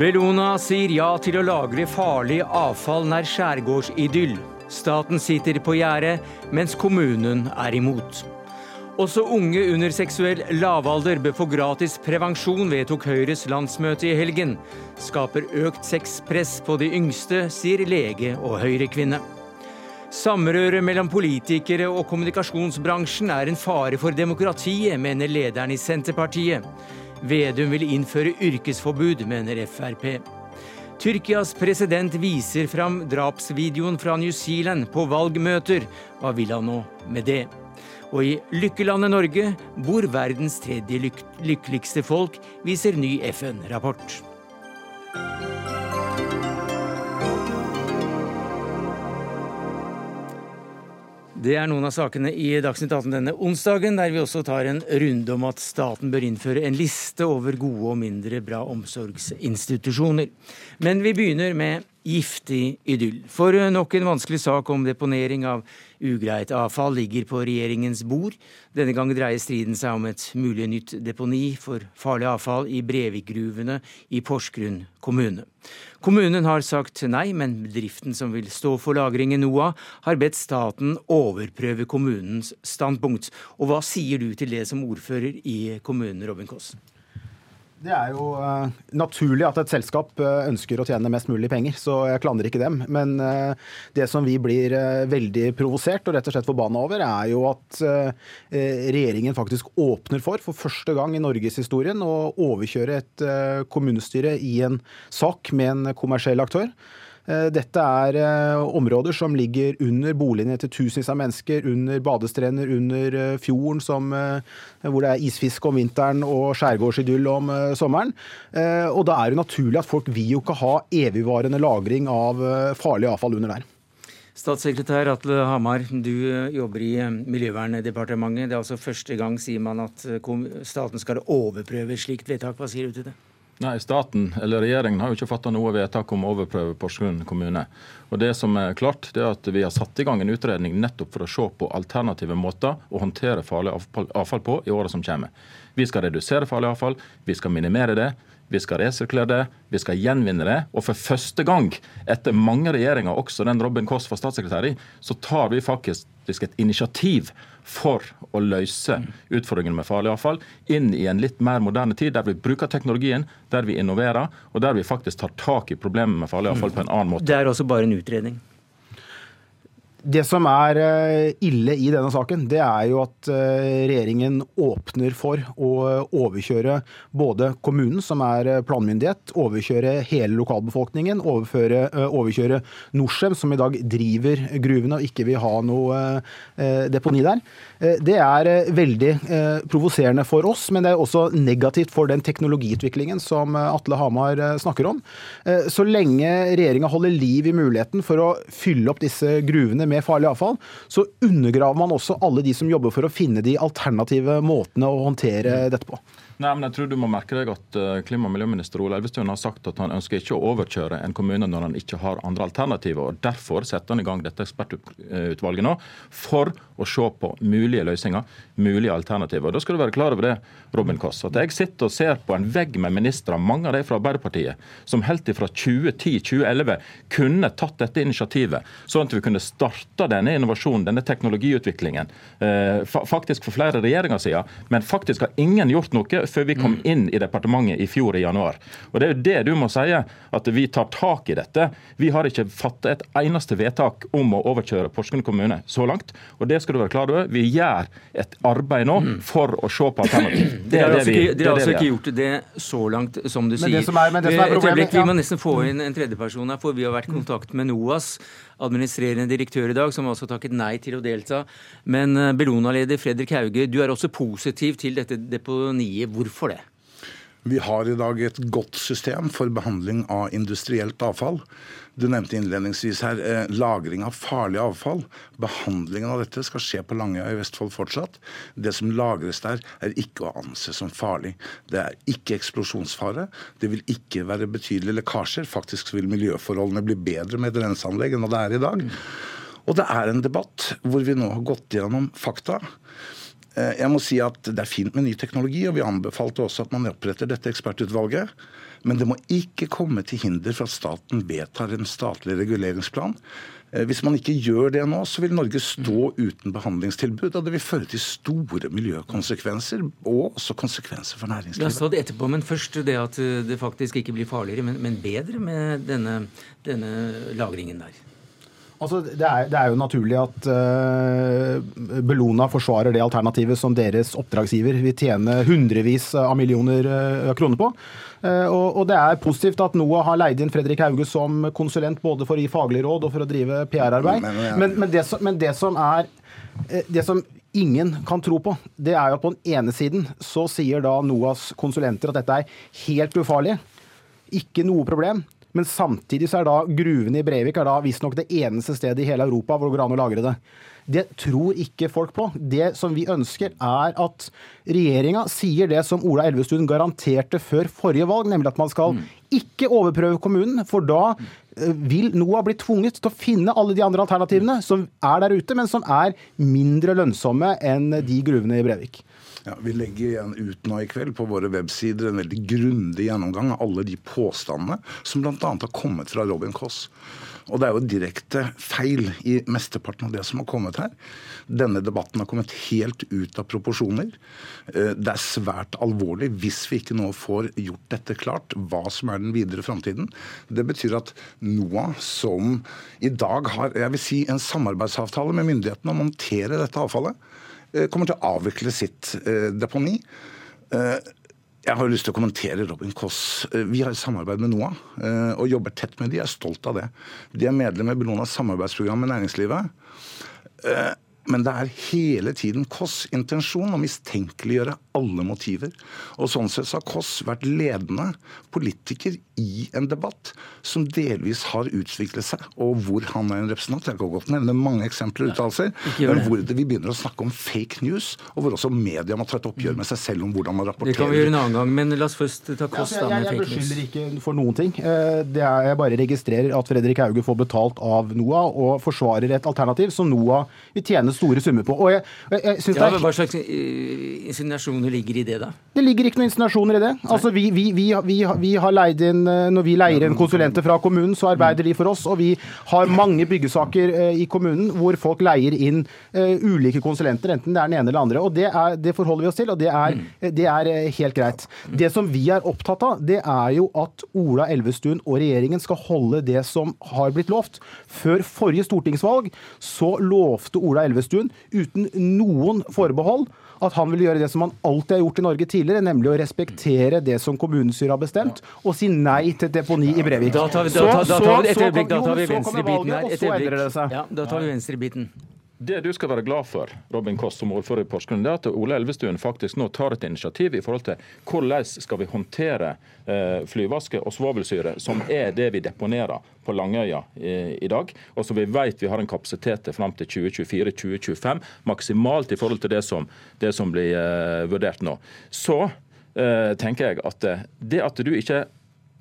Bellona sier ja til å lagre farlig avfall nær skjærgårdsidyll. Staten sitter på gjerdet, mens kommunen er imot. Også unge under seksuell lavalder bør få gratis prevensjon, vedtok Høyres landsmøte i helgen. Skaper økt sexpress på de yngste, sier lege og Høyre-kvinne. Samrøret mellom politikere og kommunikasjonsbransjen er en fare for demokratiet, mener lederen i Senterpartiet. Vedum vil innføre yrkesforbud, mener Frp. Tyrkias president viser fram drapsvideoen fra New Zealand på valgmøter. Hva vil han nå med det? Og i lykkelandet Norge bor verdens tredje lyk lykkeligste folk, viser ny FN-rapport. Det er noen av sakene i Dagsnytt 18 denne onsdagen, der vi også tar en runde om at staten bør innføre en liste over gode og mindre bra omsorgsinstitusjoner. Men vi begynner med giftig idyll. For nok en vanskelig sak om deponering av ugreit avfall ligger på regjeringens bord. Denne gang dreier striden seg om et mulig nytt deponi for farlig avfall i Brevikgruvene i Porsgrunn kommune. Kommunen har sagt nei, men bedriften som vil stå for lagringen NOAH, har bedt staten overprøve kommunens standpunkt. Og hva sier du til det som ordfører i kommunen, Robin Koss? Det er jo uh, naturlig at et selskap uh, ønsker å tjene mest mulig penger, så jeg klandrer ikke dem. Men uh, det som vi blir veldig provosert og rett og slett forbanna over, er jo at regjeringen faktisk åpner for, for første gang i norgeshistorien, å overkjøre et kommunestyre i en sak med en kommersiell aktør. Eh, dette er eh, områder som ligger under boligene til tusenvis av mennesker, under badestrender, under eh, fjorden som, hvor det er isfiske om vinteren og skjærgårdsidyll om sommeren. Og da er det naturlig at folk vil jo ikke ha evigvarende lagring av farlig avfall under der. Statssekretær Atle Hamar, du jobber i Miljøverndepartementet. Det er altså første gang, sier man, at staten skal overprøve slikt vedtak. Hva sier du til det? Nei, Staten eller regjeringen har jo ikke fatta noe vedtak om å overprøve Porsgrunn kommune. Og det som er klart, det er at Vi har satt i gang en utredning nettopp for å se på alternative måter å håndtere farlig avfall på i året som kommer. Vi skal redusere farlig avfall, vi skal minimere det. Vi skal resirkulere det, vi skal gjenvinne det. Og for første gang etter mange regjeringer, også den Robin Koss var statssekretær i, så tar vi faktisk et initiativ for å løse utfordringene med farlig avfall inn i en litt mer moderne tid, der vi bruker teknologien, der vi innoverer, og der vi faktisk tar tak i problemet med farlig avfall på en annen måte. Det er også bare en utredning? Det som er eh, ille i denne saken, det er jo at eh, regjeringen åpner for å overkjøre både kommunen, som er eh, planmyndighet, overkjøre hele lokalbefolkningen, overkjøre Norcem, som i dag driver gruvene og ikke vil ha noe deponi der. Det er veldig provoserende for oss, men det er også negativt for den teknologiutviklingen som Atle Hamar snakker om. Så lenge regjeringa holder liv i muligheten for å fylle opp disse gruvene med farlig avfall, så undergraver man også alle de som jobber for å finne de alternative måtene å håndtere dette på. Nei, men jeg tror du må merke deg at eh, Klima- og miljøminister Ola Elvestuen har sagt at han ønsker ikke å overkjøre en kommune når han ikke har andre alternativer. og Derfor setter han i gang dette ekspertutvalget nå, for å se på mulige løsninger, mulige alternativer. Og Da skal du være klar over det, Robin Koss, at jeg sitter og ser på en vegg med ministre, mange av de fra Arbeiderpartiet, som helt fra 2010-2011 kunne tatt dette initiativet, sånn at vi kunne starta denne innovasjonen, denne teknologiutviklingen, eh, faktisk for flere regjeringer siden, men faktisk har ingen gjort noe før vi kom mm. inn i departementet i fjor i januar. Og Det er jo det du må si, at vi tar tak i dette. Vi har ikke fattet et eneste vedtak om å overkjøre Porsgrunn kommune så langt. og det skal du være klar over. Vi gjør et arbeid nå mm. for å se på alternativ. Det er det vi gjør. dere har altså ikke gjort det så langt som du men sier. Som er, men det som er problemet, Vi må nesten få inn en tredjeperson her, for vi har vært i kontakt med NOAS administrerende direktør i dag, som også takket nei til å delta. Men eh, Bellona-leder Fredrik Hauge, du er også positiv til dette deponiet. Hvorfor det? Vi har i dag et godt system for behandling av industrielt avfall. Du nevnte innledningsvis her eh, lagring av farlig avfall. Behandlingen av dette skal skje på Langøya i Vestfold fortsatt. Det som lagres der, er ikke å anse som farlig. Det er ikke eksplosjonsfare. Det vil ikke være betydelige lekkasjer. Faktisk vil miljøforholdene bli bedre med et renseanlegg enn det er i dag. Og det er en debatt hvor vi nå har gått gjennom fakta. Eh, jeg må si at Det er fint med ny teknologi, og vi anbefalte også at man oppretter dette ekspertutvalget. Men det må ikke komme til hinder for at staten vedtar en statlig reguleringsplan. Eh, hvis man ikke gjør det nå, så vil Norge stå uten behandlingstilbud. Og det vil føre til store miljøkonsekvenser, og også konsekvenser for næringslivet. La oss det etterpå, men først det at det faktisk ikke blir farligere, men bedre med denne, denne lagringen der. Altså, det, er, det, er, jo naturlig at uh, Bellona forsvarer det alternativet som deres oppdragsgiver vil tjene hundrevis av millioner uh, kroner på. Uh, og, og, det er positivt at NOAH har leid inn Fredrik Hauge som konsulent både for å gi faglig råd og for å drive PR-arbeid. Men, men, men, det som, men, det som, er det som ingen kan tro på, det er jo at på den ene siden så sier da NOAHs konsulenter at dette er helt ufarlig. Ikke noe problem. Men samtidig så er da gruvene i Brevik er da visstnok det eneste stedet i hele Europa hvor det går an å lagre det. Det tror ikke folk på. Det som vi ønsker, er at regjeringa sier det som Ola Elvestuen garanterte før forrige valg, nemlig at man skal ikke overprøve kommunen, for da eh, vil NOAH bli tvunget til å finne alle de andre alternativene som er der ute, men som er mindre lønnsomme enn de gruvene i Brevik. Ja, Vi legger igjen ut nå i kveld på våre websider en veldig grundig gjennomgang av alle de påstandene som bl.a. har kommet fra Robin Koss. Og det er jo direkte feil i mesteparten av det som har kommet her. Denne debatten har kommet helt ut av proporsjoner. Eh, det er svært alvorlig hvis vi ikke nå får gjort dette klart, hva som er den videre framtiden. Det betyr at NOAH, som i dag har jeg vil si, en samarbeidsavtale med myndighetene om å håndtere dette avfallet, kommer til å avvikle sitt eh, deponi. Eh, jeg har lyst til å kommentere Robin Koss. Vi har samarbeid med NOAH og jobber tett med de. Jeg er stolt av det. De er medlem i Bellonas samarbeidsprogram med næringslivet. Men det er hele tiden Koss' intensjon å mistenkeliggjøre alle motiver. Og sånn sett så har Koss vært ledende politiker i en debatt som delvis har utviklet seg, og hvor han er en representant. Jeg kan godt nevne mange eksempler og uttalelser, men hvor det, vi begynner å snakke om fake news, og hvor også media må ta et oppgjør med seg selv om hvordan man rapporterer. Det kan vi gjøre en annen gang, men la oss først ta Koss ja, med jeg, jeg, jeg beskylder ikke for noen ting. Eh, det er, jeg bare registrerer at Fredrik Hauge får betalt av NOAH og forsvarer et alternativ som NOAH vil tjene store summer på. Og jeg, jeg, jeg ja, er... Hva slags eh, insinuasjoner ligger i det, da? Det ligger ikke noen insinuasjoner i det. Altså, vi, vi, vi, vi, har leid inn eh, Når vi leier inn konsulenter fra kommunen, så arbeider de for oss. Og vi har mange byggesaker eh, i kommunen hvor folk leier inn ulike konsulenter, enten det er den ene eller andre. Og det, er, det forholder vi oss til, og det er, det er helt greit. Det som vi er opptatt av, det er jo at Ola Elvestuen og regjeringen skal holde det som har blitt lovt. Før forrige stortingsvalg så lovte Ola Elvestuen uten noen forbehold at han vil gjøre det som han alltid har gjort i Norge tidligere, nemlig å respektere det som kommunestyret har bestemt, og si nei til deponi i Brevik. Da tar vi, da, da, da, øyeblikk, da tar vi venstrebiten her. Et øyeblikk. Ja, da tar vi venstrebiten. Det du skal være glad for, Robin Koss som ordfører i Porsgrunn, er at Ole Elvestuen faktisk nå tar et initiativ i forhold til hvordan skal vi håndtere eh, flyvaske og svovelsyre, som er det vi deponerer på Langøya i, i dag, og som vi vet vi har en kapasitet til fram til 2024-2025, maksimalt i forhold til det som, det som blir eh, vurdert nå. Så eh, tenker jeg at eh, det at du ikke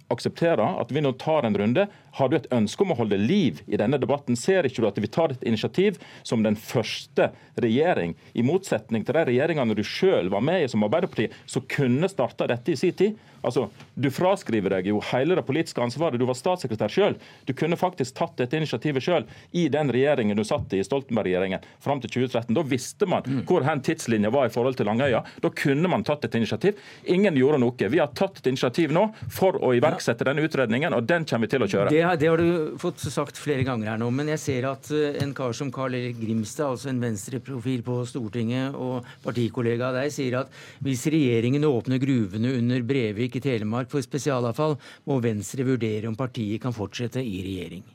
aksepterer at vi nå tar en runde. Har du et ønske om å holde liv i denne debatten? Ser ikke du at vi tar et initiativ som den første regjering, i motsetning til de regjeringene du sjøl var med i som Arbeiderpartiet, som kunne starta dette i sin tid? Altså, Du fraskriver deg jo hele det politiske ansvaret. Du var statssekretær sjøl. Du kunne faktisk tatt dette initiativet sjøl i den regjeringen du satt i, Stoltenberg-regjeringen, fram til 2013. Da visste man mm. hvor hen tidslinja var i forhold til Langøya. Da kunne man tatt et initiativ. Ingen gjorde noe. Vi har tatt et initiativ nå for å iverksette denne utredningen, og den kommer vi til å kjøre. Det, det har du fått sagt flere ganger her nå, men jeg ser at eh, en kar som Karl Erik Grimstad, altså en venstreprofil på Stortinget og partikollega av deg, sier at hvis regjeringen åpner gruvene under Brevik i Telemark for spesialavfall, må Venstre vurdere om partiet kan fortsette i regjering.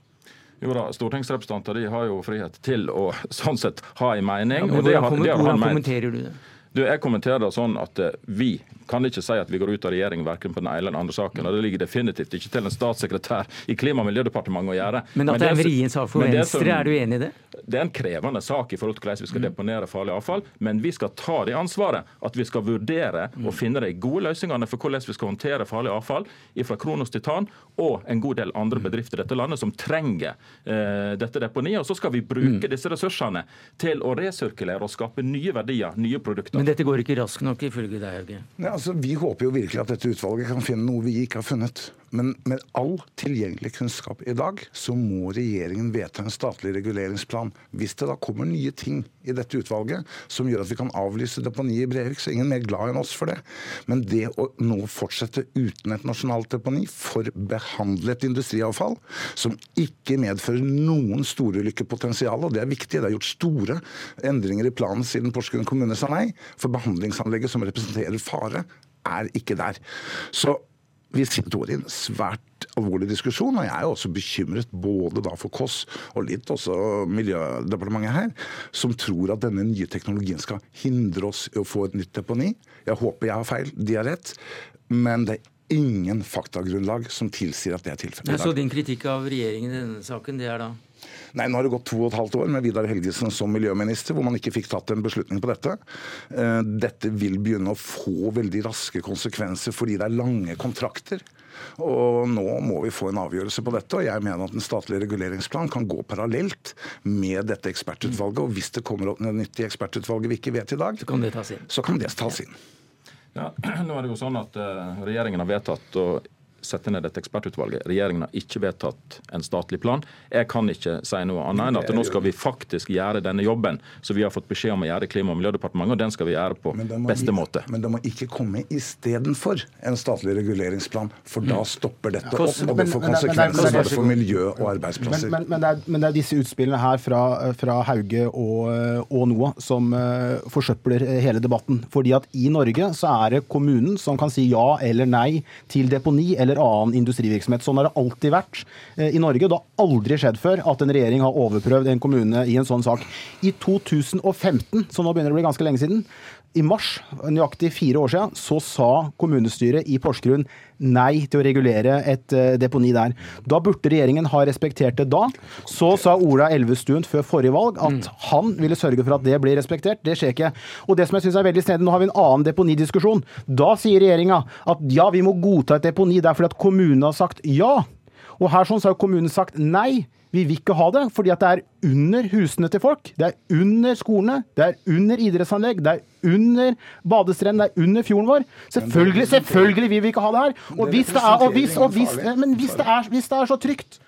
Jo da, Stortingsrepresentanter de har jo frihet til å sånn sett ha en mening. Ja, men hvordan, hvordan kommenterer du det? Du, jeg kommenterer det sånn at eh, Vi kan ikke si at vi går ut av regjering verken på den ene eller den andre saken. og Det ligger definitivt ikke til en statssekretær i Klima- og miljødepartementet å gjøre. Men at det er en vrien sak for Venstre, er du enig i det? Det er en krevende sak i forhold til hvordan vi skal mm. deponere farlig avfall, men vi skal ta det ansvaret. At vi skal vurdere og mm. finne de gode løsningene for hvordan vi skal håndtere farlig avfall fra Kronos Titan og en god del andre mm. bedrifter i dette landet som trenger uh, dette deponiet. Og så skal vi bruke disse ressursene til å resirkulere og skape nye verdier, nye produkter. Men dette går ikke raskt nok, ifølge deg, Hauge? Altså, vi håper jo virkelig at dette utvalget kan finne noe vi ikke har funnet. Men med all tilgjengelig kunnskap i dag, så må regjeringen vedta en statlig reguleringsplan. Hvis det da kommer nye ting i dette utvalget som gjør at vi kan avlyse deponiet i Brevik, så er ingen mer glad enn oss for det. Men det å nå fortsette uten et nasjonalt deponi for behandlet industriavfall, som ikke medfører noen storulykkepotensial, og det er viktig, det er gjort store endringer i planen siden Porsgrunn kommune sa nei, for behandlingsanlegget som representerer fare, er ikke der. Så vi står i en svært alvorlig diskusjon, og jeg er jo også bekymret både da for Kåss og litt også Miljødepartementet her, som tror at denne nye teknologien skal hindre oss i å få et nytt deponi. Jeg håper jeg har feil, de har rett, men det er ingen faktagrunnlag som tilsier at det er tilfellet. Så din kritikk av regjeringen i denne saken, det er da? Nei, Nå har det gått to og et halvt år med Vidar Helgesen som miljøminister, hvor man ikke fikk tatt en beslutning på dette. Eh, dette vil begynne å få veldig raske konsekvenser fordi det er lange kontrakter. Og Nå må vi få en avgjørelse på dette. og Jeg mener at en statlig reguleringsplan kan gå parallelt med dette ekspertutvalget. og Hvis det kommer opp noe nytt i ekspertutvalget vi ikke vet i dag, så kan det tas inn. Så kan det tas inn. Ja, nå er det jo sånn at uh, Regjeringen har vedtatt å sette ned et ekspertutvalget. Regjeringen har ikke vedtatt en statlig plan. Jeg kan ikke si noe annet enn at nå skal vi faktisk gjøre denne jobben som vi har fått beskjed om å gjøre i Klima- og miljødepartementet, og den skal vi gjøre på beste ikke, måte. Men det må ikke komme istedenfor en statlig reguleringsplan, for da stopper dette opp, og det får konsekvenser både for miljø og arbeidsplasser. Men, men, det, er, men det, er, disse utspillene her fra, fra Hauge og, og NOAH som uh, forsøpler hele debatten. Fordi at i Norge så er det kommunen som kan si ja eller nei til deponi eller eller annen industrivirksomhet. Sånn har det alltid vært eh, i Norge. Det har aldri skjedd før at en regjering har overprøvd en kommune i en sånn sak. I 2015, så nå begynner det å bli ganske lenge siden, i mars, nøyaktig fire år siden, så sa kommunestyret i Porsgrunn nei til å regulere et uh, deponi der. Da burde regjeringen ha respektert det da. Så sa Ola Elvestuen før forrige valg at mm. han ville sørge for at det blir respektert. Det skjer ikke. Og det som jeg syns er veldig snedig, nå har vi en annen deponidiskusjon. Da sier regjeringa at ja, vi må godta et deponi. Det er fordi at kommunen har sagt ja. Og her sånn så har kommunen sagt nei. Vi vil ikke ha det, fordi at det er under husene til folk. Det er under skolene, det er under idrettsanlegg, det er under badestrendene, det er under fjorden vår. Selvfølgelig, selvfølgelig vil vi ikke ha det her. Og hvis det er, og hvis, og hvis, men hvis det er, hvis det er så trygt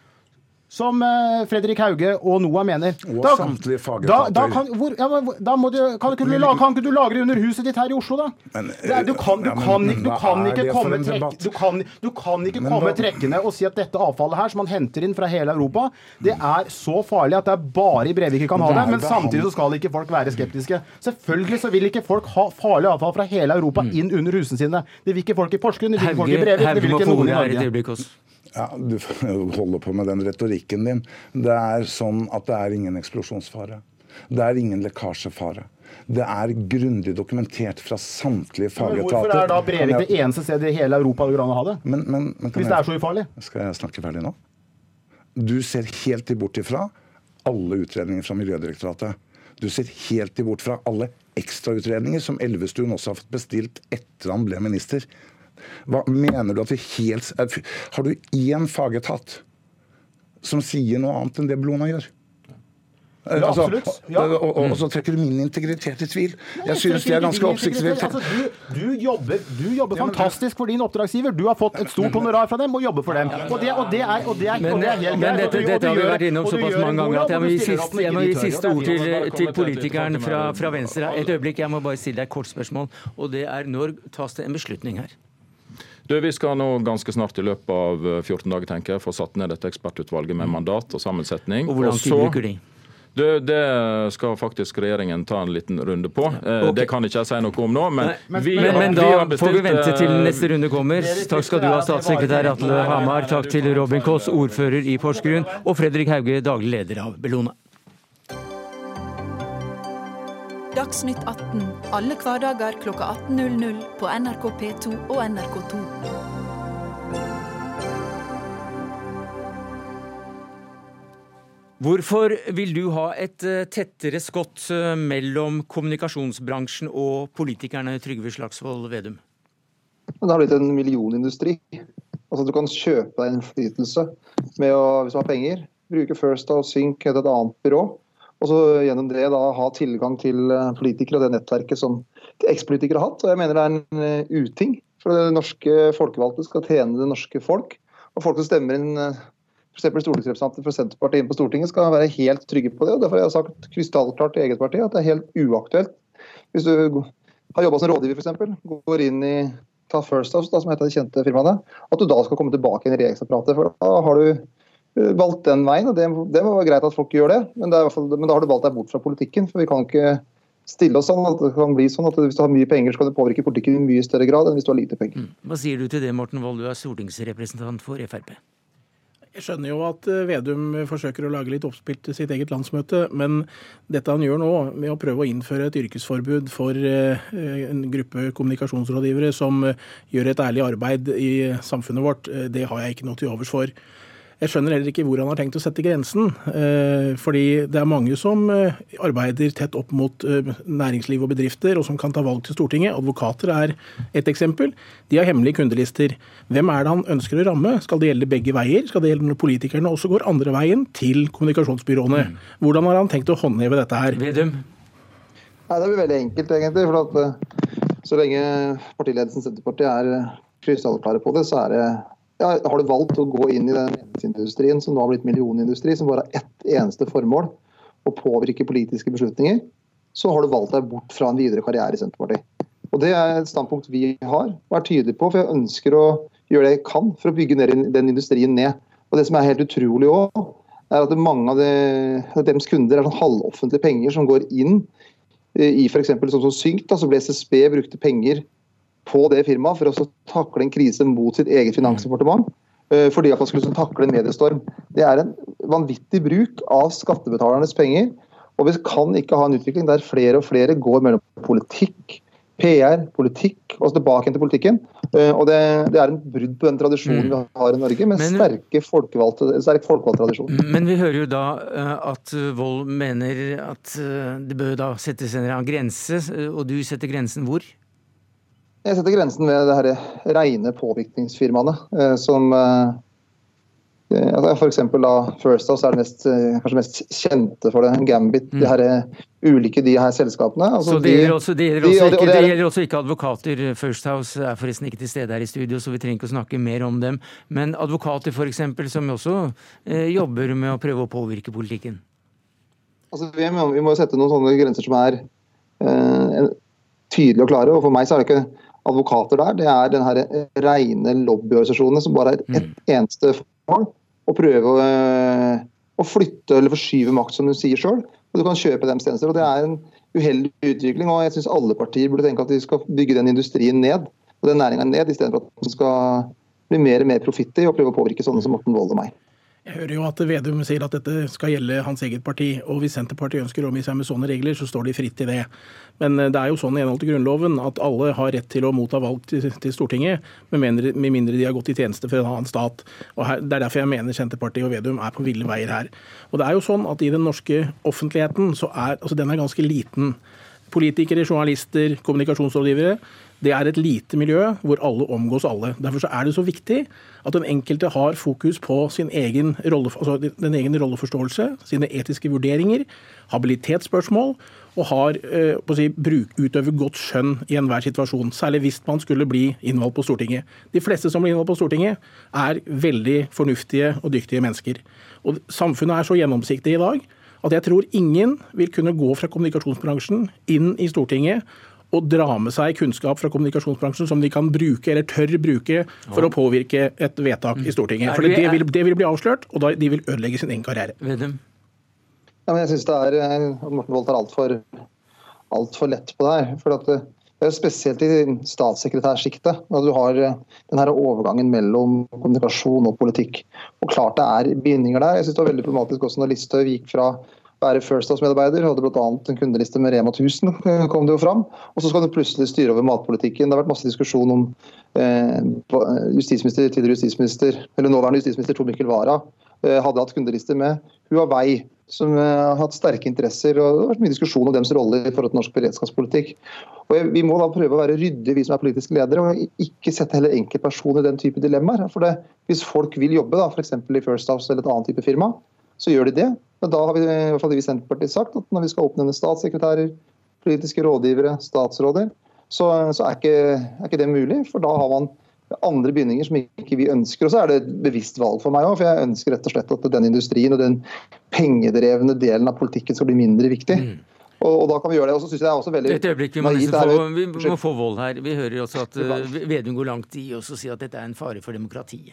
som eh, Fredrik Hauge og NOAH mener. Og da, samtlige fagetater. Da, da, kan, hvor, ja, da må du, kan, ikke du, kan ikke du lagre under huset ditt her i Oslo, da? Men, er, du kan, du, ja, kan, ikke, du kan ikke komme, trekk, du kan, ikke komme trekkende og si at dette avfallet her, som man henter inn fra hele Europa, det er så farlig at det er bare i Brevik vi kan ha det. Men samtidig så skal ikke folk være skeptiske. Selvfølgelig så vil ikke folk ha farlig avfall fra hele Europa mm. inn under husene sine. Det vil ikke folk i Porsgrunn, det vil ikke folk i Brevik, det vil ikke noen i Norge. Ja, Du holder på med den retorikken din. Det er sånn at det er ingen eksplosjonsfare. Det er ingen lekkasjefare. Det er grundig dokumentert fra samtlige fagetater. Men hvorfor er da Brevik det eneste stedet i hele Europa det går an å ha det? Men, men, men Hvis det er så ufarlig? Skal jeg snakke ferdig nå? Du ser helt bort ifra alle utredninger fra Miljødirektoratet. Du ser helt bort fra alle ekstrautredninger som Elvestuen også har fått bestilt etter han ble minister. Hva mener du at vi helt Har du én fagetat som sier noe annet enn det Blona gjør? Ja, altså, absolutt. Ja. Og, og, og, så trekker du min integritet i tvil. Jeg synes det er ganske oppsiktsvekkende. Altså, du, du, jobber, du jobber fantastisk for din oppdragsgiver. Du har fått et stort honorar fra dem og jobber for dem. Og det, og det er, og det er, men, det er helt Men dette, dette har vi vært innom såpass mange ganger at jeg må gi siste, jeg må gi siste ord til, til politikeren fra, fra Venstre. Et øyeblikk, jeg må bare stille deg et kort spørsmål. Og det er når tas det en beslutning her? Du, Vi skal nå ganske snart i løpet av 14 eh, dager tenker jeg, få satt ned dette ekspertutvalget med mandat og sammensetning. Og hvordan lang tid bruker de? Du, det skal faktisk regjeringen ta en liten runde på. Eh, okay. Det kan ikke jeg si noe om nå. Men, men, vi, men, men da vi får vi vente til eh, neste runde kommer. Takk skal du ha, statssekretær Atle Hamar. Takk til Robin Koss, ordfører i Porsgrunn, og Fredrik Hauge, daglig leder av Bellona. Dagsnytt 18 alle hverdager kl 18.00 på NRK P2 og NRK2. Hvorfor vil du ha et eh, tettere skott eh, mellom kommunikasjonsbransjen og politikerne, Trygve Slagsvold Vedum? Det har blitt en millionindustri. Altså Du kan kjøpe deg innflytelse med å, hvis du har penger, bruke First House Sync et annet byrå. Og så gjennom det da ha tilgang til eh, politikere og det nettverket som ekspolitikere har hatt. Og jeg mener det er en uting. For det norske folkevalgte skal tjene det norske folk. Og folk som stemmer inn f.eks. stortingsrepresentanter fra Senterpartiet inn på Stortinget skal være helt trygge på det. og Derfor har jeg sagt krystallklart til eget parti at det er helt uaktuelt. Hvis du har jobba som rådgiver f.eks., går inn i ta First House, da, som heter de kjente firmaene, at du da skal komme tilbake inn i regjeringsapparatet. For da har du eh, valgt den veien, og det, det må være greit at folk gjør det. Men, det fall, men, da har du valgt deg bort fra politikken. For vi kan ikke stille oss sånn at det kan bli sånn at hvis du har mye penger, så kan det påvirke politikken i mye større grad enn hvis du har lite penger. Mm. Hva sier du til det, Morten Wold, du er stortingsrepresentant for Frp? Jeg skjønner jo at eh, Vedum forsøker å lage litt oppspill til sitt eget landsmøte, men dette han gjør nå, med å prøve å innføre et yrkesforbud for eh, en gruppe kommunikasjonsrådgivere som eh, gjør et ærlig arbeid i samfunnet vårt, det har jeg ikke noe til overs for. Jeg skjønner heller ikke hvor han har tenkt å sette grensen. Eh, fordi det er mange som eh, arbeider tett opp mot eh, næringsliv og bedrifter, og som kan ta valg til Stortinget. Advokater er et eksempel. De har hemmelige kundelister. Hvem er det han ønsker å ramme? Skal det gjelde begge veier? Skal det gjelde når politikerne også går andre veien, til kommunikasjonsbyråene? Mm. Hvordan har han tenkt å håndheve dette her? Vedum? Nei, Det blir veldig enkelt, egentlig. for at Så lenge partiledelsen Senterpartiet er krystallklare på det, så er det ja, har du valgt å gå inn i den industrien som nå har blitt millionindustri, som bare har ett eneste formål, å påvirke politiske beslutninger, så har du valgt deg bort fra en videre karriere i Senterpartiet. Og Det er et standpunkt vi har og er tydelige på, for jeg ønsker å gjøre det jeg kan for å bygge den industrien ned. Og Det som er helt utrolig òg, er at mange av de, deres kunder er sånn halvoffentlige penger som går inn i f.eks. sånn som Synk, da, så ble SSB brukte penger på det firmaet for å takle en krise mot sitt eget finansdepartement. Eh, fordi at man skulle takle en mediestorm. Det er en vanvittig bruk av skattebetalernes penger. Og vi kan ikke ha en utvikling der flere og flere går mellom politikk, PR, politikk og tilbake til politikken. Eh, og det, det, er en brudd på den tradisjonen mm. vi har i Norge, med men, sterke folkevalgte, sterk folkevalgt tradisjon. Men vi hører jo da eh, at Vold mener at det bør da settes en grense, og du setter grensen hvor? Jeg setter grensen ved det her rene påvirkningsfirmaene. Eh, som eh, eh, altså F.eks. First House er det mest, kanskje mest kjente for det. Gambit, mm. de her ulike de her selskapene. Altså, så det gjelder, også, det, gjelder også, ikke, det gjelder også ikke advokater. First House er forresten ikke til stede her i studio, så vi trenger ikke å snakke mer om dem. Men advokater f.eks., som også eh, jobber med å prøve å påvirke politikken? Altså, vi, må, vi må sette noen sånne grenser som er eh, tydelige og klare. og For meg så er det ikke advokater der, det er den her rene lobbyorganisasjonene som bare er ett mm. eneste formål. Å prøve å, eh, å, flytte eller forskyve makt, som du sier sjøl. Og du kan kjøpe deres tjenester. og Det er en uheldig utvikling. og Jeg syns alle partier burde tenke at de skal bygge den industrien ned, og den næringa ned, istedenfor at den skal bli mer og mer profittig og prøve å påvirke sånne som Morten Wold og meg. Jeg hører jo at Vedum sier at dette skal gjelde hans eget parti. og Hvis Senterpartiet ønsker å omgi seg med sånne regler, så står de fritt til det. Men eh, det er jo sånn i henhold til Grunnloven at alle har rett til å motta valg til, Stortinget, med mindre, med mindre, de har gått i tjeneste for en annen stat. Og her, Det er derfor jeg mener Senterpartiet og Vedum er på ville veier her. Og det er jo sånn at I den norske offentligheten så er altså den er ganske liten. Politikere, journalister, kommunikasjonsrådgivere det er et lite miljø hvor alle omgås alle. Derfor er det så viktig at den enkelte har fokus på sin egen rolle, altså den egen rolleforståelse, sine etiske vurderinger, habilitetsspørsmål, og har eh, si, bruk, utøver godt skjønn i enhver situasjon. Særlig hvis man skulle bli innvalgt på Stortinget. De fleste som blir innvalgt på Stortinget, er veldig fornuftige og dyktige mennesker. Og Samfunnet er så gjennomsiktig i dag at jeg tror ingen vil kunne gå fra kommunikasjonsbransjen inn i Stortinget å dra med seg kunnskap fra kommunikasjonsbransjen som de kan bruke, eller tør bruke, for å påvirke et vedtak i Stortinget. For det vil, det vil bli avslørt, og de vil ødelegge sin egen karriere. Ja, men jeg syns det er eh, Morten Wold tar altfor alt for lett på det her. For at eh, det er Spesielt i statssekretærsjiktet. Du har den denne overgangen mellom kommunikasjon og politikk. Og klart det er bindinger der. Jeg synes det var veldig problematisk også når Listhaug gikk fra være First House-medarbeider. Hadde bl.a. en kundeliste med Rema 1000, eh, kom det jo fram. Og så skal du plutselig styre over matpolitikken. Det har vært masse diskusjon om eh, justisminister, tidligere justisminister, eller nåværende justisminister Tor Mikkel Wara eh, hadde hatt kundeliste med Huawei, som eh, har hatt sterke interesser. og Det har vært mye diskusjon om deres rolle i forhold til norsk beredskapspolitikk. Og Vi må da prøve å være ryddige, vi som er politiske ledere, og ikke sette heller enkeltpersoner i den type dilemmaer. For det, Hvis folk vil jobbe da, f.eks. i First House eller et annet type firma, så gjør de det. Men da har vi, i hvert fall vi Senterpartiet sagt at når vi skal oppnevne statssekretærer, politiske rådgivere, statsråder, så, så er, ikke, er, ikke, det mulig. For da har man andre bindinger som ikke vi ønsker. Og så er det et bevisst valg for meg òg, for jeg ønsker rett og slett at den industrien og den pengedrevne delen av politikken skal bli mindre viktig. Mm. Og, og, da kan vi gjøre det. Og så synes jeg det er også veldig Et øyeblikk, vi må, få, vi må få vold her. Vi hører også at uh, Vedum går langt i å si at dette er en fare for demokratiet.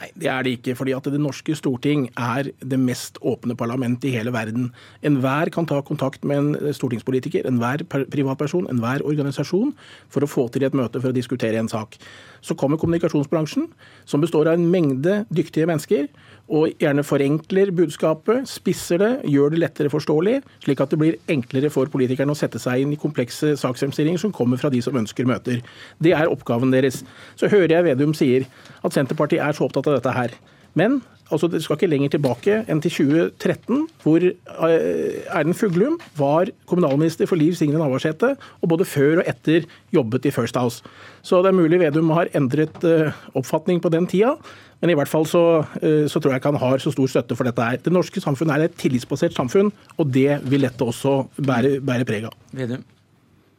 Nei, det er det ikke. fordi at det norske storting er det mest åpne parlamentet i hele verden. Enhver kan ta kontakt med en stortingspolitiker, enhver privatperson, enhver organisasjon for å få til et møte for å diskutere en sak. Så kommer kommunikasjonsbransjen, som består av en mengde dyktige mennesker og gjerne forenkler budskapet, spisser det, gjør det lettere forståelig, slik at det blir enklere for politikerne å sette seg inn i komplekse saksfremstillinger som kommer fra de som ønsker møter. Det er oppgaven deres. Så hører jeg Vedum sier at Senterpartiet er så opptatt av dette her. Men altså det skal ikke lenger tilbake enn til 2013, hvor eh, Erlend Fuglum var kommunalminister for Liv Signe Navarsete, og både før og etter jobbet i First House. Så det er mulig Vedum har endret eh, oppfatning på den tida. Men i hvert fall så, eh, så, tror jeg ikke han har så stor støtte for dette her. Det norske samfunnet er et tillitsbasert samfunn, og det vil dette også bære, bære preg av. Vedum?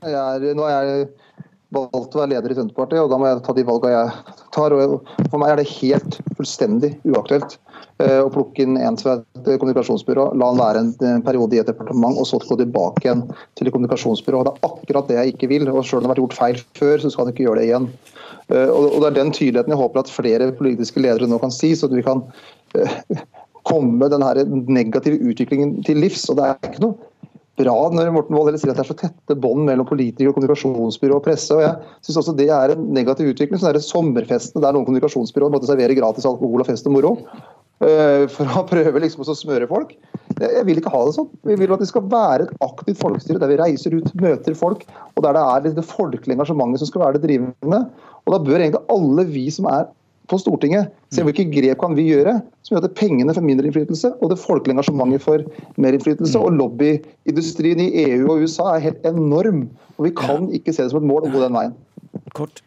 Nå er jeg valgt å være leder i Senterpartiet, og da må jeg ta de valgene jeg tar. og For meg er det helt fullstendig uaktuelt eh, å plukke inn en fra et kommunikasjonsbyrå, la han være en periode i et departement, og så gå tilbake igjen til et kommunikasjonsbyrå. Det er akkurat det jeg ikke vil. og Selv om det har vært gjort feil før, så skal han ikke gjøre det igjen. Eh, og Det er den tydeligheten jeg håper at flere politiske ledere nå kan si, så at vi kan eh, komme den negative utviklingen til livs. og Det er ikke noe bra når Morten Wold sier at det er så tette bånd mellom politikere, kommunikasjonsbyrå og presse. og Jeg synes også det er en negativ utvikling. sånn er det Sommerfestene der noen kommunikasjonsbyråer måtte servere gratis alkohol og fest og moro uh, for å prøve liksom å smøre folk. Jeg vil ikke ha det sånn. Vi vil at det skal være et aktivt folkestyre der vi reiser ut, møter folk, og der det er det folkelige engasjementet som skal være det drivende. Og Da bør egentlig alle vi som er på Stortinget. Se hvilke grep kan vi gjøre som gjør at pengene får mindre innflytelse, og det folkelige engasjementet får mer innflytelse. Og lobbyindustrien i EU og USA er helt enorm. Og vi kan ikke se det som et mål å gå den veien. Kort.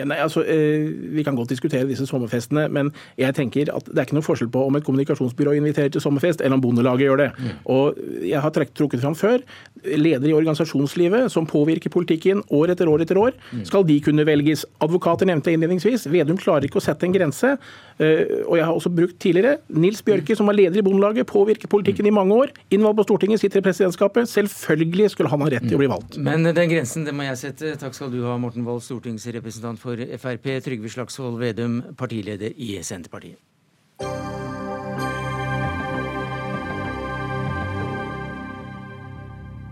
Ja, nei, altså, eh, Vi kan godt diskutere disse sommerfestene, men jeg tenker at det er ikke noe forskjell på om et kommunikasjonsbyrå inviterer til sommerfest, eller om Bondelaget gjør det. Mm. Og Jeg har trukket fram før. Ledere i organisasjonslivet som påvirker politikken år etter år etter år, mm. skal de kunne velges. Advokater nevnte innledningsvis. Vedum klarer ikke å sette en grense. Eh, og jeg har også brukt tidligere Nils Bjørke, som var leder i Bondelaget, påvirket politikken i mange år. Innvalgt på Stortinget, sitter i presidentskapet. Selvfølgelig skulle han ha rett til å bli valgt. Men den grensen, det må jeg sette. Takk skal du ha, Morten Wold, stortingsrepresentant for Frp, Trygve Slagsvold Vedum, partileder i Senterpartiet.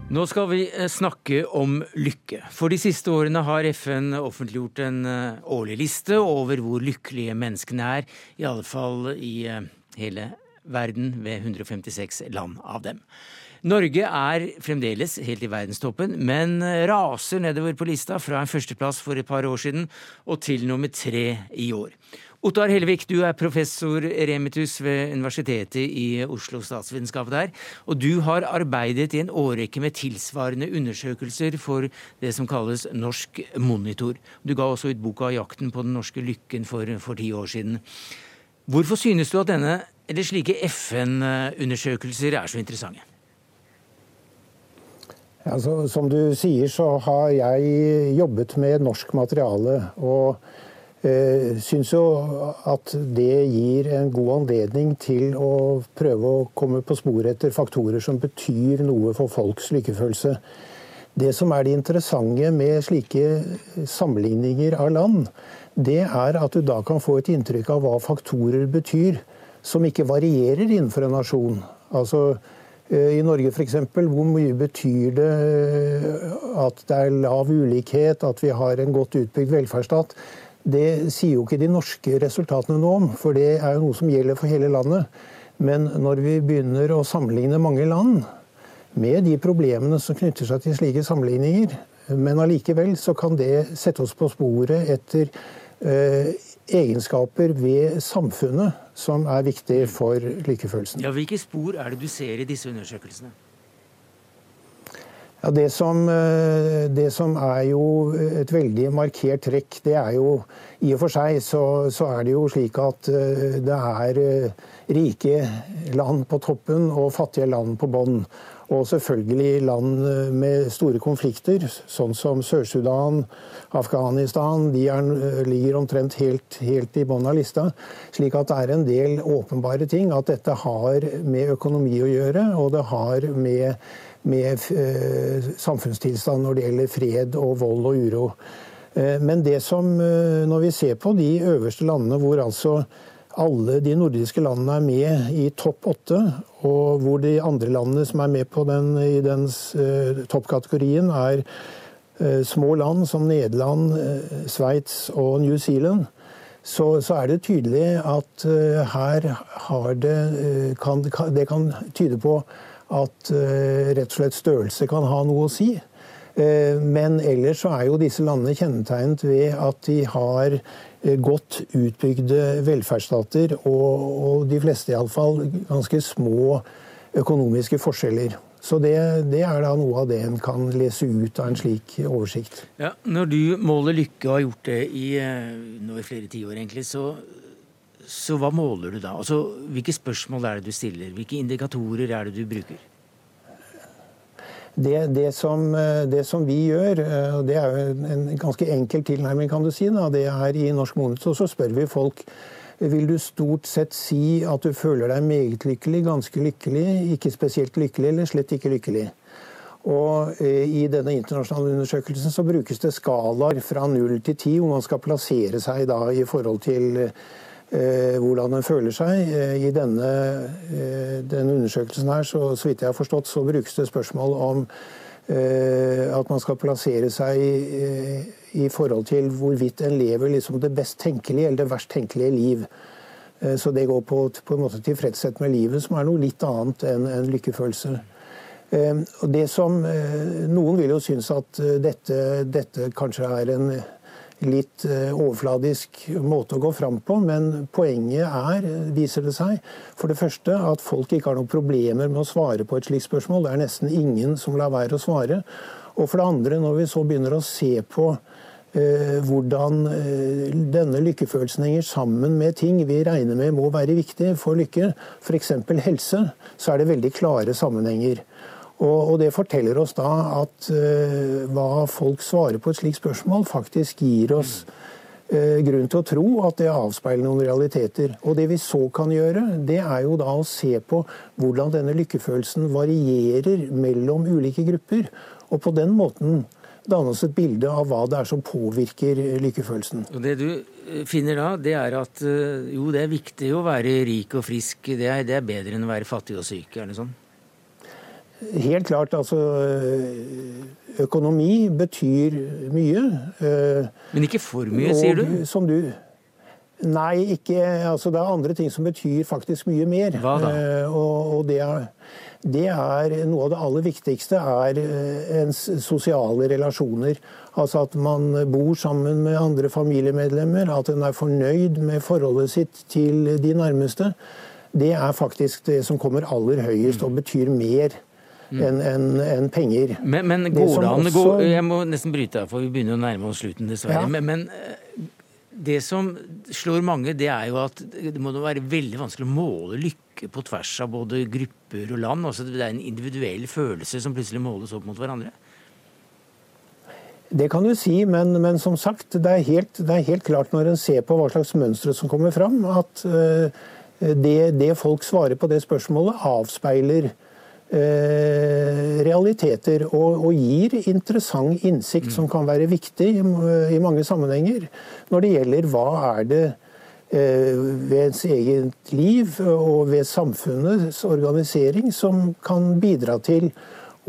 Nå skal vi eh, snakke om lykke. For de siste årene har FN offentliggjort en eh, årlig liste over hvor lykkelige menneskene er, i alle fall i eh, hele verden, ved 156 land av dem. Norge er fremdeles helt i verdenstoppen, men raser nedover på lista fra en førsteplass for et par år siden og til nummer tre i år. Ottar Hellevik, du er professor remitus ved Universitetet i Oslo statsvitenskap der. Og du har arbeidet i en årrekke med tilsvarende undersøkelser for det som kalles Norsk Monitor. Du ga også ut boka 'Jakten på den norske lykken' for, for ti år siden. Hvorfor synes du at denne, eller slike FN-undersøkelser er så interessante? Altså, som du sier, så har jeg jobbet med norsk materiale. Og syns jo at det gir en god anledning til å prøve å komme på sporet etter faktorer som betyr noe for folks lykkefølelse. Det som er det interessante med slike sammenligninger av land, det er at du da kan få et inntrykk av hva faktorer betyr, som ikke varierer innenfor en nasjon. Altså Eh, I Norge f.eks. hvor mye betyr det eh, at det er lav ulikhet, at vi har en godt utbygd velferdsstat? Det sier jo ikke de norske resultatene noe om, for det er jo noe som gjelder for hele landet. Men når vi begynner å sammenligne mange land, med de problemene som knytter seg til slike sammenligninger, men allikevel så kan det sette oss på sporet etter eh, egenskaper ved samfunnet som er viktig for lykkefølelsen. Ja, Hvilke spor er det du ser i disse undersøkelsene? Ja, det som, eh, det som, er jo et veldig markert trekk, det er jo I og for seg så, så er det jo slik at eh, det er eh, rike land på toppen og fattige land på bånn. Og selvfølgelig land med store konflikter, sånn som Sør-Sudan, Afghanistan. De er, ligger omtrent helt, helt i bunnen av lista. Slik at det er en del åpenbare ting. At dette har med økonomi å gjøre, og det har med med eh, samfunnstilstand når det gjelder fred og vold og uro. Eh, men det som, eh, når vi ser på de øverste landene hvor altså alle de nordiske landene er med i topp åtte, og hvor de andre landene som er med på den, i den toppkategorien, er små land som Nederland, Sveits og New Zealand, så, så, er det tydelig at her har det kan, Det kan tyde på at eh, rett og slett størrelse kan ha noe å si. Eh, men ellers så er jo disse landene kjennetegnet ved at de har eh, godt utbygde velferdsstater, og, og de fleste iallfall ganske små økonomiske forskjeller. Så det, det, er da noe av det en kan lese ut av en slik oversikt. Ja, når du måler lykke og har gjort det i, nå i flere tiår, egentlig, så så hva måler du da? Altså, hvilke spørsmål er det du stiller? Hvilke indikatorer er det du bruker? Det, det, som, det, som, vi gjør, eh, og det er jo en ganske enkel tilnærming, kan du si, da, det er i Norsk Monitor så spør vi folk vil du stort sett si at du føler deg meget lykkelig, ganske lykkelig, ikke spesielt lykkelig eller slett ikke lykkelig. Og eh, I denne internasjonale undersøkelsen så brukes det skalaer fra 0 til 10, hvor man skal plassere seg da i forhold til Eh, hvordan en føler seg. Eh, I denne, eh, denne undersøkelsen her, så, så, vidt jeg har forstått, så brukes det spørsmål om at man skal plassere seg i, i forhold til hvorvidt en lever liksom det best tenkelige eller det verst tenkelige liv. Så det går på, på en måte tilfredshet med livet, som er noe litt annet enn en lykkefølelse. Og det som, Noen vil jo synes at dette, dette kanskje er en litt eh, overfladisk måte å gå fram på, men poenget er, viser det seg, for det første at folk ikke har noen problemer med å svare på et slikt spørsmål. Det er nesten ingen som lar være å svare. Og for det andre, når vi så begynner å se på eh, hvordan eh, denne lykkefølelsen henger sammen med ting vi regner med må være viktig for lykke, f.eks. helse, så er det veldig klare sammenhenger. Og, Det forteller oss da at uh, hva folk svarer på et slikt spørsmål, faktisk gir oss uh, grunn til å tro at det avspeiler noen realiteter. Og Det vi så kan gjøre, det er jo da å se på hvordan denne lykkefølelsen varierer mellom ulike grupper. Og på den måten danne oss et bilde av hva det er som påvirker lykkefølelsen. Og Det du eh, finner da, det er at jo, det er viktig å være rik og frisk. Det er, det er bedre enn å være fattig og syk. er det sånn? Helt klart, altså Økonomi betyr mye. Eh, Men ikke for mye, sier du? Som du Nei, ikke altså Det er andre ting som betyr faktisk mye mer. Hva da? Eh, og, og det, er, det, er, Noe av det aller viktigste er eh, ens sosiale relasjoner. Altså at man bor sammen med andre familiemedlemmer, at en er fornøyd med forholdet sitt til de nærmeste. Det er faktisk det som kommer aller høyest og betyr mer. Enn en, en penger. Men, men går det an også... Jeg må nesten bryte av, for vi begynner å nærme oss slutten, dessverre. Ja. Men, men, eh, det som slår mange, det er jo at det må være veldig vanskelig å måle lykke på tvers av både grupper og land. Altså, det er en individuell følelse som plutselig måles opp mot hverandre. Det kan du si, men, men som sagt, det er, helt, det er, helt, klart når en ser på hva slags mønstre som kommer fram, at uh, det, det, folk svarer på det spørsmålet, avspeiler Eh, realiteter og, og, gir interessant innsikt som kan være viktig i, i, mange sammenhenger når det gjelder hva er det eh, ved ens eget liv og ved samfunnets organisering som kan bidra til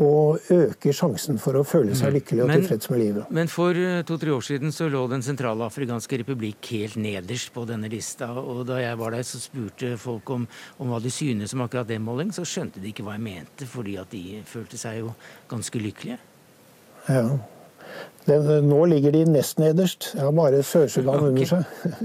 og øker sjansen for å føle seg lykkelig og tilfreds med livet. Men for eh, to-tre år siden så lå Den sentralafrikanske republikk helt nederst på denne lista. Og da jeg var der, så spurte folk om, om hva de synes om akkurat den måling. Så skjønte de ikke hva jeg mente, fordi at de følte seg jo ganske lykkelige. Ja. Den, nå ligger de nest nederst. Ja, bare Sør-Sudan under seg.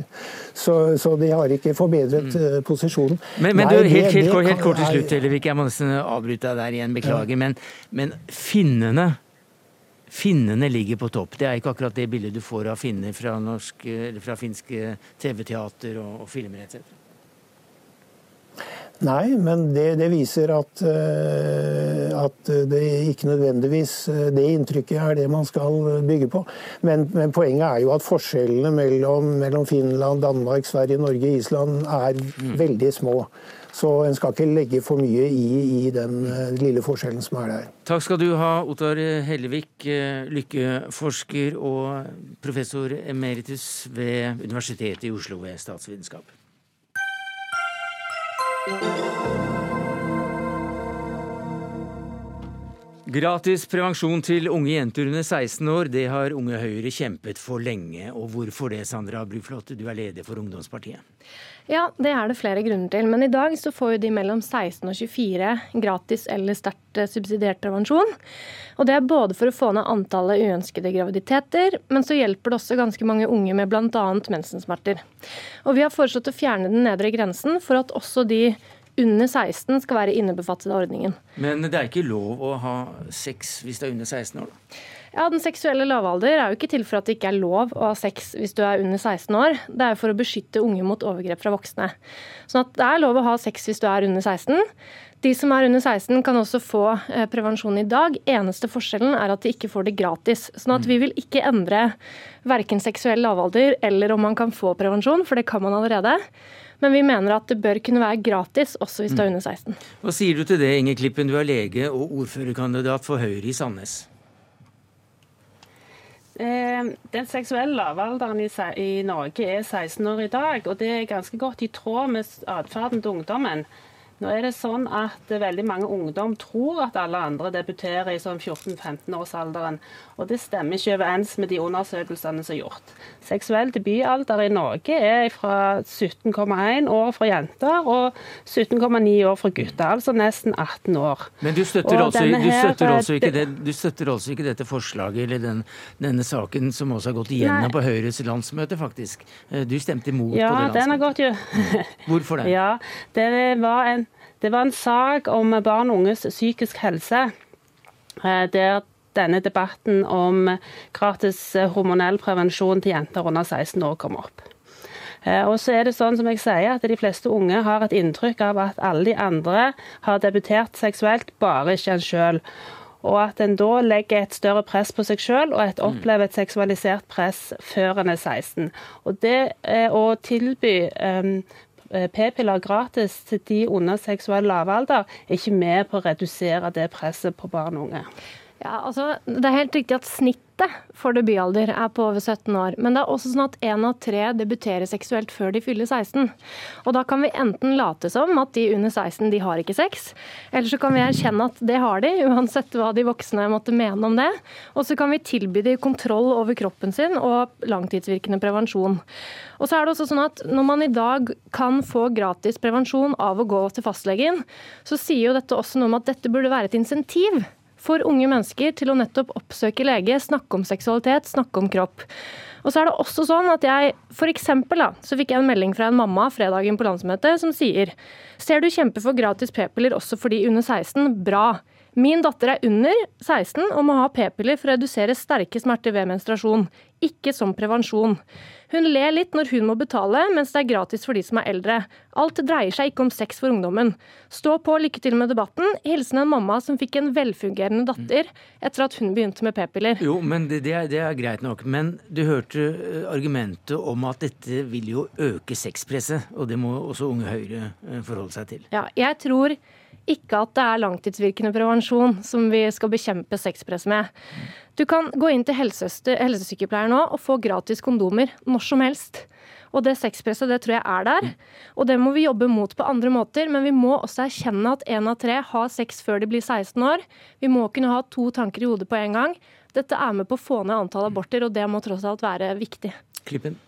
Så, så de har ikke forbedret mm. posisjonen. Mm. Men, men Nei, du, helt, helt, kort, helt kort til slutt, Ellevik. Jeg må nesten avbryte deg der igjen, beklager. Men, men finnene Finnene ligger på topp. Det er ikke akkurat det bildet du får av finner fra, norsk, eller fra finsk TV-teater og, og filmer etc. Nei, men det, det viser at, eh, at det ikke nødvendigvis eh, det inntrykket er det man skal bygge på. Men, men poenget er jo at forskjellene mellom, mellom Finland, Danmark, Sverige, Norge, Island er veldig små. Så en skal ikke legge for mye i, i den eh, lille forskjellen som er der. Takk skal du ha, Ottar Hellevik, lykkeforsker og professor emeritus ved Universitetet i Oslo ved statsvitenskap. Música Gratis prevensjon til unge jenter under 16 år, det har Unge Høyre kjempet for lenge. Og hvorfor det, Sandra Bruflot, du er leder for Ungdomspartiet? Ja, det er det flere grunner til. Men i dag så får jo de mellom 16 og 24 gratis eller sterkt eh, subsidiert prevensjon. Og det er både for å få ned antallet uønskede graviditeter, men så hjelper det også ganske mange unge med bl.a. mensensmerter. Og vi har foreslått å fjerne den nedre grensen for at også de under 16 skal være innebefattet av ordningen. Men det er ikke lov å ha sex hvis du er under 16 år? da? Ja, Den seksuelle lavalder er jo ikke til for at det ikke er lov å ha sex hvis du er under 16 år. Det er jo for å beskytte unge mot overgrep fra voksne. Sånn at det er lov å ha sex hvis du er under 16. De som er under 16 kan også få eh, prevensjon i dag. Eneste forskjellen er at de ikke får det gratis. Sånn at vi vil ikke endre verken seksuell lavalder eller om man kan få prevensjon, for det kan man allerede. Men vi mener at det bør kunne være gratis også hvis du er under 16. Hva sier du til det, Inger Klippen? Du er lege og ordførerkandidat for Høyre i Sandnes. Eh, Den seksuelle lavalderen i, i Norge er 16 år i dag, og det er ganske godt i tråd med atferden til ungdommen. Nå er det sånn at eh, veldig mange ungdom tror at alle andre debuterer i sånn 14-15-årsalderen, og det stemmer ikke overens med de undersøkelsene som er gjort. Seksuell debutalder i Norge er fra 17,1 år for jenter og 17,9 år for gutter, altså nesten 18 år. Men du støtter, Og altså, du, her, støtter altså ikke det- du støtter altså ikke dette forslaget eller den, denne saken som også har gått igjennom Nei. på Høyres landsmøte, faktisk. Eh, Du stemte imot Ja, på det den har gått jo Hvorfor det? Ja, det var en, det var en sak om barn og unges psykisk helse. eh, Der denne debatten om gratis eh, hormonell prevensjon til jenter under 16 år kom opp. Eh, Og så er det sånn som jeg sier, at de fleste unge har et inntrykk av at alle de andre har debutert seksuelt, bare ikke en sjøl. Og at en da legger et større press på seg sjøl, og et opplever et seksualisert press før en er 16. Og det å tilby eh, p-piller gratis til de under seksuell lavalder er ikke med på å redusere det presset på barn og unge. Ja, altså, Det er helt riktig at snittet for debutalder er på over 17 år. Men det er også sånn at én av tre debuterer seksuelt før de fyller 16. Og da kan vi enten late som at de under 16 de har ikke sex, eller så kan vi erkjenne at det har de, uansett hva de voksne måtte mene om det. Og så kan vi tilby de kontroll over kroppen sin og langtidsvirkende prevensjon. Og så er det også sånn at Når man i dag kan få gratis prevensjon av å gå til fastlegen, så sier jo dette også noe om at dette burde være et insentiv for unge mennesker til å nettopp oppsøke lege, snakke om seksualitet, snakke om kropp. Og så er det også sånn at jeg, for eksempel da, så fikk jeg en melding fra en mamma fredagen på landsmøtet som sier Ser du kjempe for gratis p-piller også for de under 16? Bra. Min datter er under 16 og må ha p-piller for å redusere sterke smerter ved menstruasjon, ikke som prevensjon. Hun ler litt når hun må betale, mens det er gratis for de som er eldre. Alt dreier seg ikke om sex for ungdommen. Stå på, lykke til med debatten. Hilsen en mamma som fikk en velfungerende datter etter at hun begynte med p-piller. Jo, men det, det, er, det er greit nok. Men du hørte eh, argumentet om at dette vil jo øke sexpresset, og det må også Unge Høyre eh, forholde seg til. Ja, jeg tror ikke at det er langtidsvirkende prevensjon som vi skal bekjempe sexpress med. Du kan gå inn til helsesykepleier nå og få gratis kondomer når som helst. Og det sexpresset det tror jeg er der. Og det må vi jobbe mot på andre måter. Men vi må også erkjenne at én av tre har sex før de blir 16 år. Vi må kunne ha to tanker i hodet på en gang. Dette er med på å få ned antall aborter, og det må tross alt være viktig. Klippen.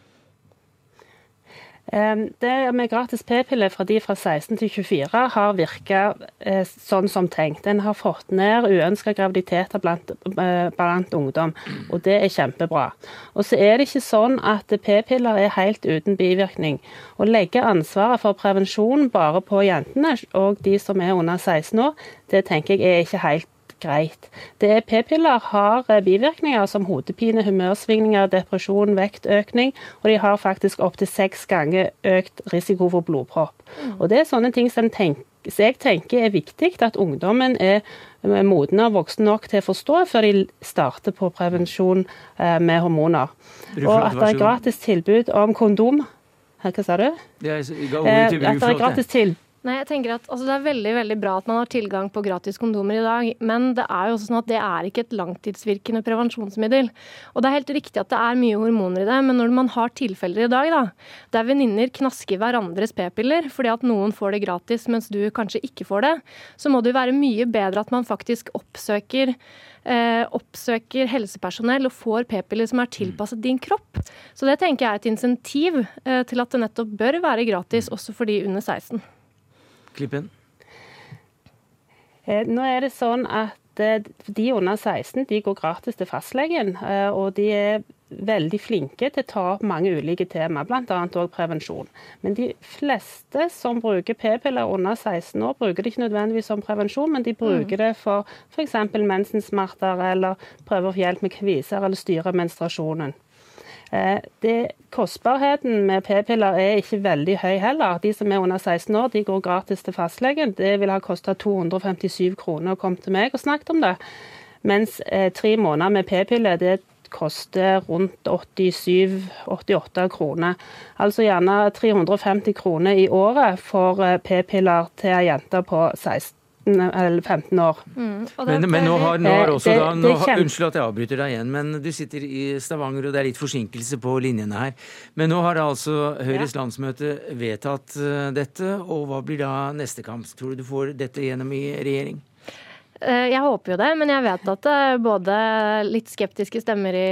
Det med gratis p-piller fra de fra 16 til 24 har virka eh, sånn som tenkt. Den har fått ned uønska graviditeter blant, eh, blant, ungdom, og det er kjempebra. Og så er det ikke sånn at p-piller er helt uten bivirkning. Å legge ansvaret for prevensjon bare på jentene og de som er under 16 år, det tenker jeg er ikke helt greit. P-piller har eh, bivirkninger som hodepine, humørsvingninger, depresjon, vektøkning, og de har faktisk opptil seks ganger økt risiko for blodpropp. Mm. Og Det er sånne ting som tenker, jeg tenker er viktig at ungdommen er moden modne og voksen nok til å forstå før de starter på prevensjon eh, med hormoner. Og at det er gratis tilbud om kondom. Hva sa du? At det er gratis tilbud Nei, jeg tenker at altså, Det er veldig veldig bra at man har tilgang på gratis kondomer i dag, men det er jo også sånn at det er ikke et langtidsvirkende prevensjonsmiddel. Og Det er helt riktig at det er mye hormoner i det, men når man har tilfeller i dag da, der venninner knasker hverandres p-piller fordi at noen får det gratis mens du kanskje ikke får det, så må det jo være mye bedre at man faktisk oppsøker eh, oppsøker helsepersonell og får p-piller som er tilpasset din kropp. Så det tenker jeg er et insentiv eh, til at det nettopp bør være gratis også for de under 16. Klippen? Eh, nå er det sånn at eh, de under 16 de går gratis til fastlegen, eh, og de er veldig flinke til å ta opp mange ulike tema, bl.a. òg prevensjon. Men de fleste som bruker p-piller under 16 år, bruker det ikke nødvendigvis som prevensjon, men de bruker mm. det for f.eks. mensensmerter eller prøver å få hjelp med kviser eller styre menstruasjonen. Eh, det, kostbarheten med p-piller er ikke veldig høy heller. De som er under 16 år, de går gratis til fastlegen. Det vil ha kosta 257 kroner å komme til meg og snakke om det. Mens eh, tre måneder med p-piller, det koster rundt 87-88 kroner. Altså gjerne 350 kroner i året for eh, p-piller til ei jente på 16 eller 15 år. Mm. Men, men, nå har, nå har også det, da, nå, kjem... Unnskyld at jeg avbryter deg igjen, men du sitter i Stavanger og det er litt forsinkelse på linjene her. Men nå har altså Høyres ja. landsmøte vedtatt uh, dette, og hva blir da neste kamp? Tror du du får dette gjennom i regjering? Eh, jeg håper jo det, men jeg vet at det er både litt skeptiske stemmer i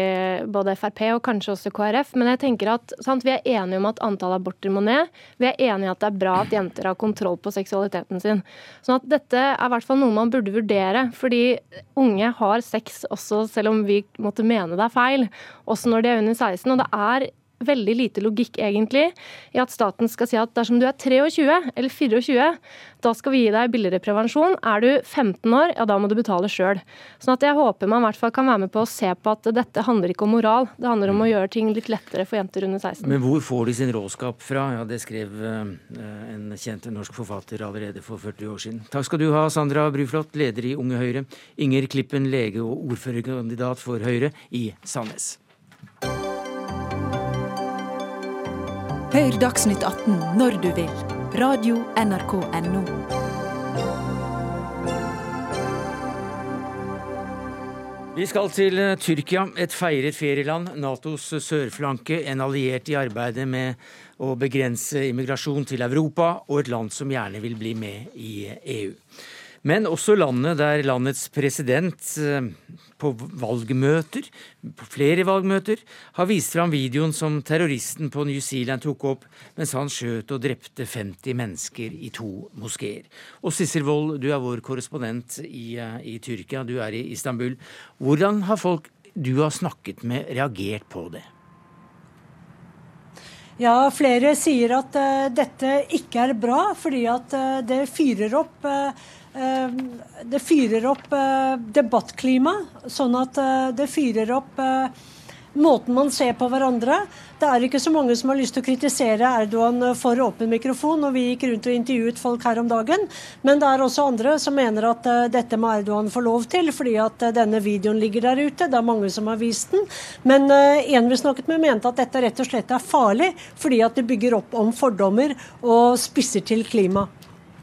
både Frp og kanskje også KrF. Men jeg tenker at sant, vi er enige om at antallet aborter må ned. Vi er enige at det er bra at jenter har kontroll på seksualiteten sin. Sånn at dette er i hvert fall noe man burde vurdere. Fordi unge har sex også selv om vi måtte mene det er feil. Også når de er under 16. Og det er veldig lite logikk egentlig i at staten skal si at dersom du er 23 eller 24, da skal vi gi deg billigere prevensjon. Er du 15 år, ja da må du betale sjøl. Sånn at jeg håper man i hvert fall kan være med på å se på at dette handler ikke om moral, det handler om å gjøre ting litt lettere for jenter under 16. Men hvor får de sin råskap fra? Ja, det skrev uh, en kjent norsk forfatter allerede for 40 år siden. Takk skal du ha, Sandra Bruflot, leder i Unge Høyre. Inger Klippen, lege og ordførerkandidat for Høyre i Sandnes. Hør Dagsnytt 18 når du vil. Radio NRK Radio.nrk.no. Vi skal til eh, Tyrkia, et feiret ferieland, Natos sørflanke, en alliert i arbeidet med å begrense immigrasjon til Europa, og et land som gjerne vil bli med i EU. Men også landet der landets president eh, på valgmøter, på flere valgmøter, har vist fram videoen som terroristen på New Zealand tok opp mens han skjøt og drepte 50 mennesker i to moskeer. Og Sissel Wold, du er vår korrespondent i, eh, i Tyrkia, du er i Istanbul. Hvordan har folk du har snakket med, reagert på det? Ja, flere sier at uh, dette ikke er bra, fordi at uh, det fyrer opp uh, det fyrer opp eh, debattklimaet, sånn at eh, det fyrer opp måten man ser på hverandre. Det er ikke så mange som har lyst til å kritisere Erdogan for åpen mikrofon, og vi gikk rundt og intervjuet folk her om dagen. Men det er også andre som mener at dette må Erdogan få lov til, fordi at denne videoen ligger der ute. Det er mange som har vist den. Men en vi snakket med, mente at dette rett og slett er farlig, fordi at det bygger opp om fordommer og spisser til klima.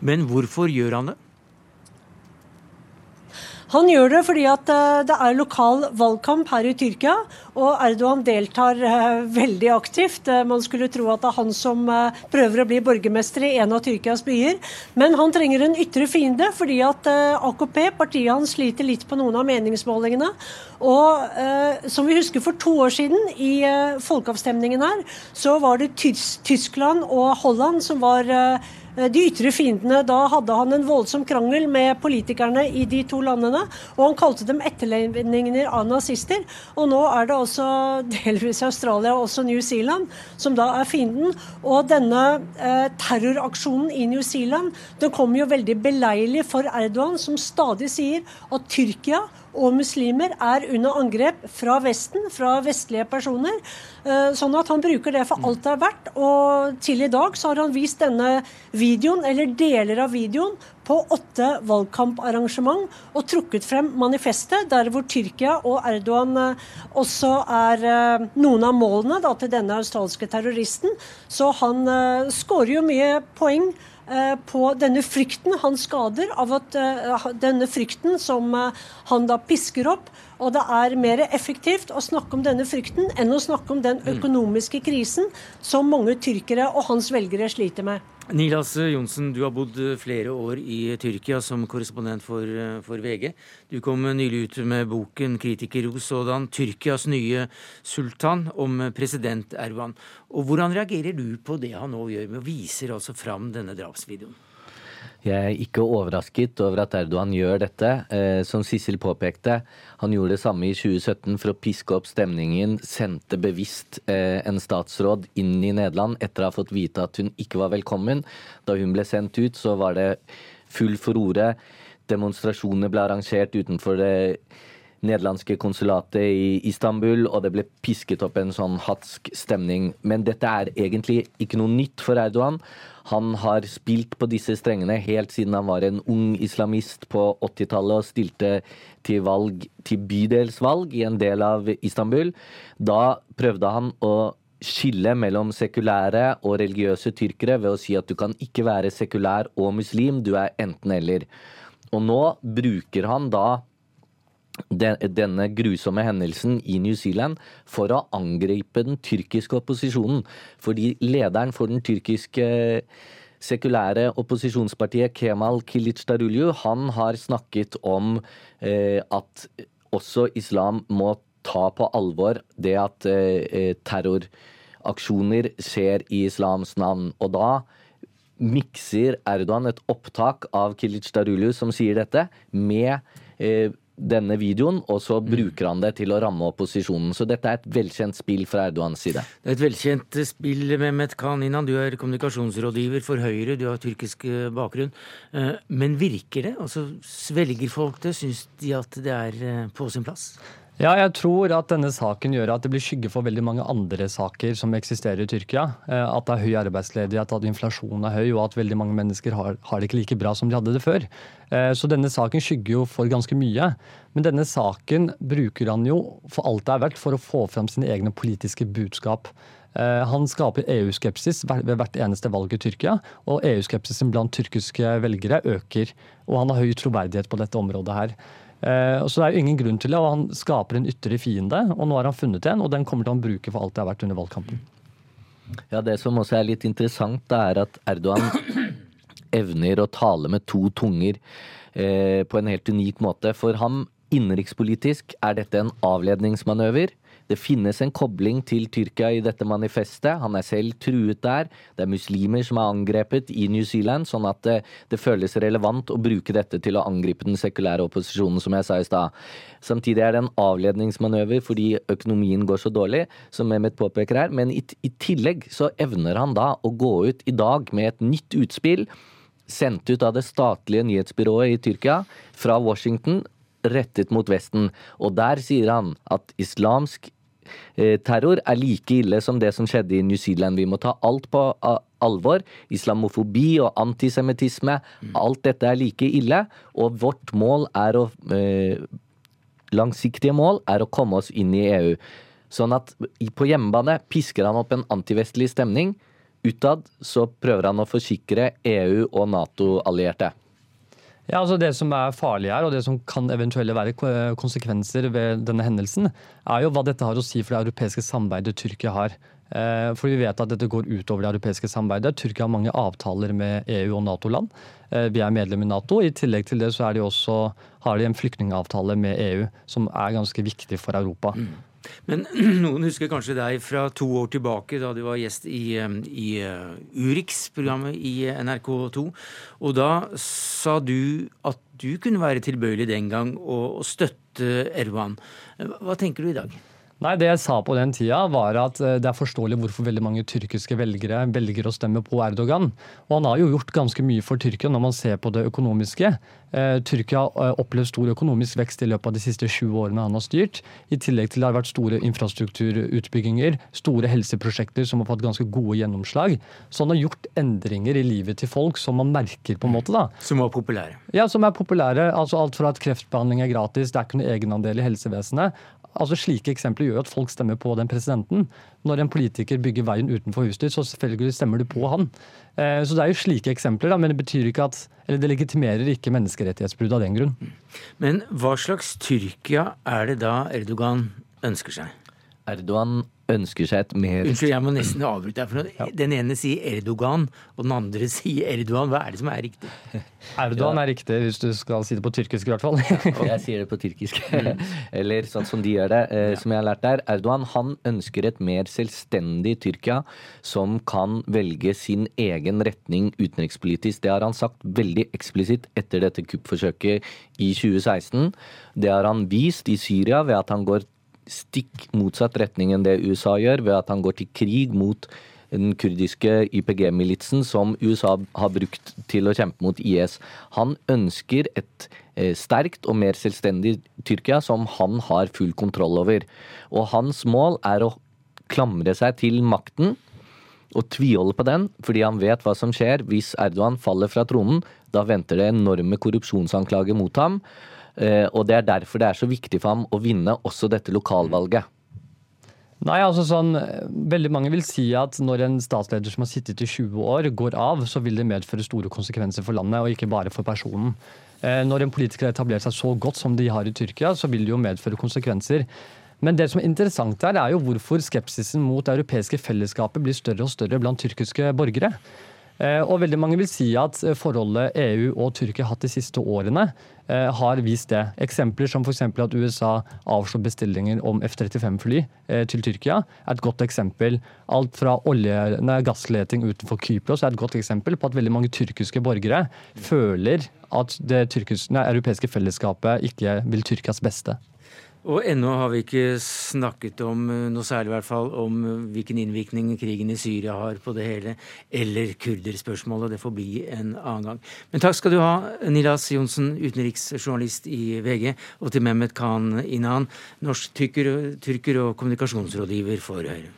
Men hvorfor gjør han det? Han gjør det fordi at eh, det er lokal valgkamp her i Tyrkia, og Erdogan deltar eh, veldig aktivt. Eh, man skulle tro at det er han som prøver å bli borgermester i en av Tyrkias byer. Men han trenger en ytre fiende, fordi at AKP, partiet hans, sliter litt på noen av meningsmålingene. Og som vi husker for to år siden, i folkeavstemningen her, så var det Tyskland og Holland som var de ytre fiendene. Da hadde han en voldsom krangel med politikerne i de to landene, og han kalte dem etterlevninger av nazister. Og nå er det også delvis Australia og også New Zealand som da er fienden. Og denne eh, terroraksjonen i New Zealand den kommer jo veldig beleilig for Erdogan, som stadig sier at Tyrkia og muslimer er under angrep fra Vesten, fra vestlige personer. Eh, sånn at han bruker det for alt det er verdt. Og til i dag så har han vist denne videoen, eller deler av videoen, på åtte valgkamparrangement og trukket frem manifestet, der hvor Tyrkia og Erdogan eh, også er eh, noen av målene da, til denne australske terroristen. Så han skårer jo mye poeng på denne frykten han skader, av at eh, denne frykten som eh, han da pisker opp. Og det er mer effektivt å snakke om denne frykten enn å snakke om den mm. økonomiske krisen som mange tyrkere og hans velgere sliter med. Nilas Johnsen, du har bodd flere år i Tyrkia som korrespondent for, for VG. Du kom nylig ut med boken 'Kritikerros sådan Tyrkias nye sultan' om president Erdogan. Og Hvordan reagerer du på det han nå gjør med å viser altså fram denne drapsvideoen? Jeg er ikke overrasket over at Erdogan gjør dette. Eh, som Sissel påpekte, han gjorde det samme i 2017 for å piske opp stemningen. Sendte bevisst eh, en statsråd inn i Nederland etter å ha fått vite at hun ikke var velkommen. Da hun ble sendt ut, så var det full for ordet. Demonstrasjoner ble arrangert utenfor det nederlandske konsulatet i Istanbul, og det ble pisket opp en sånn hatsk stemning. Men dette er egentlig ikke noe nytt for Erdogan. Han har spilt på disse strengene helt siden han var en ung islamist på 80-tallet og stilte til, valg, til bydelsvalg i en del av Istanbul. Da prøvde han å skille mellom sekulære og religiøse tyrkere ved å si at du kan ikke være sekulær og muslim, du er enten-eller. Og nå bruker han da denne grusomme hendelsen i New Zealand for å angripe den tyrkiske opposisjonen. Fordi lederen for den tyrkiske sekulære opposisjonspartiet Kemal Kılıçdaroğlu han har snakket om eh, at også islam må ta på alvor det at eh, terroraksjoner skjer i islams navn. Og da mikser Erdogan et opptak av Kılıçdaroğlu som sier dette, med eh, denne videoen, og så mm. bruker han det til å ramme opposisjonen. Så dette er et velkjent spill fra Erdogans side. Det er et velkjent spill, Mehmet Kaninan. Du er kommunikasjonsrådgiver for Høyre, du har tyrkisk eh, bakgrunn. Eh, men virker det? Altså, Svelger folk det? Syns de at det er eh, på sin plass? Ja, jeg tror at denne saken gjør at det blir skygge for veldig mange andre saker som eksisterer i Tyrkia. Eh, at det er høy arbeidsledighet, at inflasjonen er høy, og at veldig mange mennesker har, har, det ikke like bra som de hadde det før. Eh, så denne saken skygger jo for ganske mye. Men denne saken bruker han jo for alt det er verdt for å få fram sine egne politiske budskap. Eh, han skaper EU-skepsis ved hvert eneste valg i Tyrkia, og EU-skepsisen blant tyrkiske velgere øker. Og han har høy troverdighet på dette området her. Eh, så Det er jo ingen grunn til det, og han skaper en ytre fiende. og Nå har han funnet en, og den kommer til å bruke for alt det har vært under valgkampen. Ja, Det som også er litt interessant, det er at Erdogan evner å tale med to tunger eh, på en helt unik måte. For ham innenrikspolitisk er dette en avledningsmanøver. Det finnes en kobling til Tyrkia i dette manifestet. Han er selv truet der. Det er muslimer som er angrepet i New Zealand, sånn at det, det føles relevant å bruke dette til å angripe den sekulære opposisjonen, som jeg sa i stad. Samtidig er det en avledningsmanøver fordi økonomien går så dårlig, som Mehmet påpeker her. Men i, i tillegg så evner han da å gå ut i dag med et nytt utspill sendt ut av det statlige nyhetsbyrået i Tyrkia fra Washington rettet mot Vesten. Og der sier han at islamsk Eh, terror er like ille som det som skjedde i New Zealand. Vi må ta alt på alvor. Islamofobi og antisemittisme. Alt dette er like ille. Og vårt mål er å eh, Langsiktige mål er å komme oss inn i EU. Sånn at på hjemmebane pisker han opp en antivestlig stemning. Utad så prøver han å forsikre EU og Nato-allierte. Ja, altså Det som er farlig her, og det som kan eventuelle være konsekvenser ved denne hendelsen, er jo hva dette har å si for det europeiske samarbeidet Tyrkia har. Eh, for vi vet at dette går utover det europeiske samarbeidet. Tyrkia har mange avtaler med EU og Nato-land. Eh, vi er medlem i Nato. I tillegg til det så de også, har de en flyktningavtale med EU, som er ganske viktig for Europa. Mm. Men noen husker kanskje deg fra to år tilbake, da du var gjest i, i uh, Urix-programmet i NRK2. Og da sa du at du kunne være tilbøyelig den gang å støtte Erdogan. Hva tenker du i dag? Nei, Det jeg sa på den tida, var at eh, det er forståelig hvorfor veldig mange tyrkiske velgere velger å stemme på Erdogan. Og han har jo gjort ganske mye for Tyrkia når man ser på det økonomiske. Eh, Tyrkia har eh, opplevd stor økonomisk vekst i løpet av de siste sju årene han har styrt. I tillegg til det har vært store infrastrukturutbygginger, store helseprosjekter som har fått ganske gode gjennomslag. Så han har gjort endringer i livet til folk som man merker, på en måte. da. Som var populære? Ja, som er populære. Altså Alt fra at kreftbehandling er gratis, det er ikke noe egenandel i helsevesenet. Altså Slike eksempler gjør at folk stemmer på den presidenten. Når en politiker bygger veien utenfor huset ditt, så selvfølgelig stemmer du på han. Eh, så det er jo slike eksempler, da, men det betyr ikke at, eller det legitimerer ikke menneskerettighetsbrudd av den grunn. Men hva slags Tyrkia er det da Erdogan ønsker seg? Erdogan ønsker seg et mer Unnskyld, jeg må nesten avbryte deg. for ja. Den ene sier Erdogan, og den andre sier Erdogan. Hva er det som er riktig? Erdogan er riktig, hvis du skal si det på tyrkisk i hvert fall. jeg sier det på tyrkisk. Mm. Eller sånn som de gjør det, eh, som jeg har lært der. Erdogan han ønsker et mer selvstendig Tyrkia som kan velge sin egen retning utenrikspolitisk. Det har han sagt veldig eksplisitt etter dette kuppforsøket i 2016. Det har han vist i Syria ved at han går stikk motsatt retning enn det USA gjør, ved at han går til krig mot den kurdiske YPG-militsen som USA har brukt til å kjempe mot IS. Han ønsker et eh, sterkt og mer selvstendig Tyrkia som han har full kontroll over. Og hans mål er å klamre seg til makten og tviholde på den, fordi han vet hva som skjer hvis Erdogan faller fra tronen. Da venter det enorme korrupsjonsanklager mot ham. Eh, og det er derfor det er så viktig for ham å vinne også dette lokalvalget. Nei, altså sånn, Veldig mange vil si at når en statsleder som har sittet i 20 år, går av, så vil det medføre store konsekvenser for landet, og ikke bare for personen. Eh, når en politiker har etablert seg så godt som de har i Tyrkia, så vil det jo medføre konsekvenser. Men det som er interessant her, er jo hvorfor skepsisen mot det europeiske fellesskapet blir større og større blant tyrkiske borgere. Eh, og veldig mange vil si at eh, forholdet EU og Tyrkia har hatt de siste årene, eh, har vist det. Eksempler som f.eks. at USA avslår bestillinger om F-35-fly til Tyrkia, er et godt eksempel. Alt fra olje, nei, gassleting utenfor Kypros er et godt eksempel på at veldig mange tyrkiske borgere føler at det tyrkiske, nei, europeiske fellesskapet ikke vil Tyrkias beste. Og ennå har vi ikke snakket om eh, noe særlig i hvert fall, om eh, hvilken innvirkning krigen i Syria har på det hele, eller kurderspørsmålet. Det får bli en annen gang. Men takk skal du ha, Nilas Johnsen, utenriksjournalist i VG, og til Mehmet Khan Inan, norsk tyrker, og kommunikasjonsrådgiver for Høyre.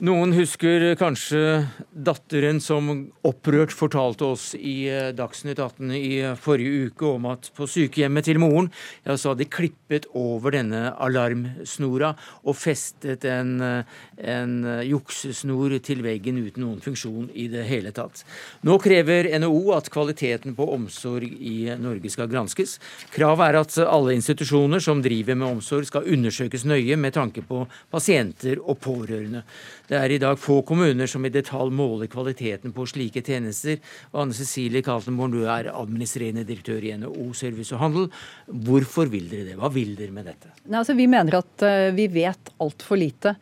Noen husker kanskje datteren som opprørt fortalte oss i eh, Dagsnytt 18 i forrige uke om at på sykehjemmet til moren ja, så hadde de klippet over denne alarmsnora og festet en, eh, en eh, juksesnor til veggen uten noen funksjon i det hele tatt. Nå krever NHO at kvaliteten på omsorg i Norge skal granskes. Kravet er at alle institusjoner som driver med omsorg skal undersøkes nøye med tanke på pasienter og pårørende. Det er i dag få kommuner som i detalj måler kvaliteten på slike tjenester. Og Anne Cecilie Kaltenborn, du er administrerende direktør i NHO Service og Handel. Hvorfor vil dere det? Hva vil dere med dette? Nei, altså, vi mener at uh, vi vet altfor lite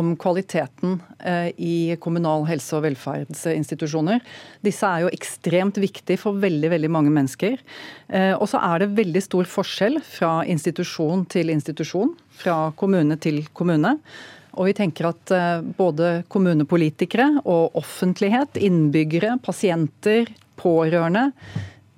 om kvaliteten uh, i kommunal helse- og velferdsinstitusjoner. Disse er jo ekstremt viktige for veldig, veldig mange mennesker. Uh, og så er det veldig stor forskjell fra institusjon til institusjon, fra kommune til kommune. Og vi tenker at eh, både kommunepolitikere og offentlighet, innbyggere, pasienter, pårørende,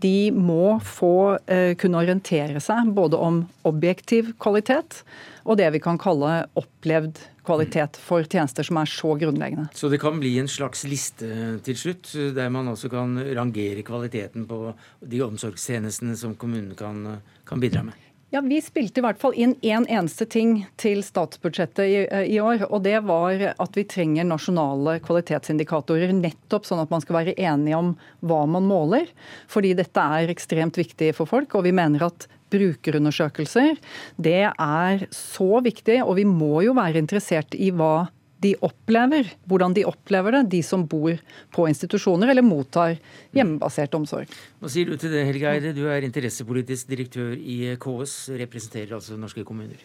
de må få uh, kunne orientere seg både om objektiv kvalitet og det vi kan kalle opplevd kvalitet for tjenester som er så grunnleggende. Så det kan bli en slags liste til slutt, der man også kan rangere kvaliteten på de omsorgstjenestene som kommunen kan, kan bidra med? Ja, Vi spilte i hvert fall inn én en eneste ting til statsbudsjettet i, i, år. og Det var at vi trenger nasjonale kvalitetsindikatorer. Nettopp sånn at man skal være enige om hva man måler. Fordi dette er ekstremt viktig for folk. Og vi mener at brukerundersøkelser det er så viktig. Og vi må jo være interessert i hva de opplever, hvordan de opplever det, de som bor på institusjoner eller mottar hjemmebasert omsorg. Hva sier du til det, Helge Eide? Du er interessepolitisk direktør i KS, representerer altså norske kommuner.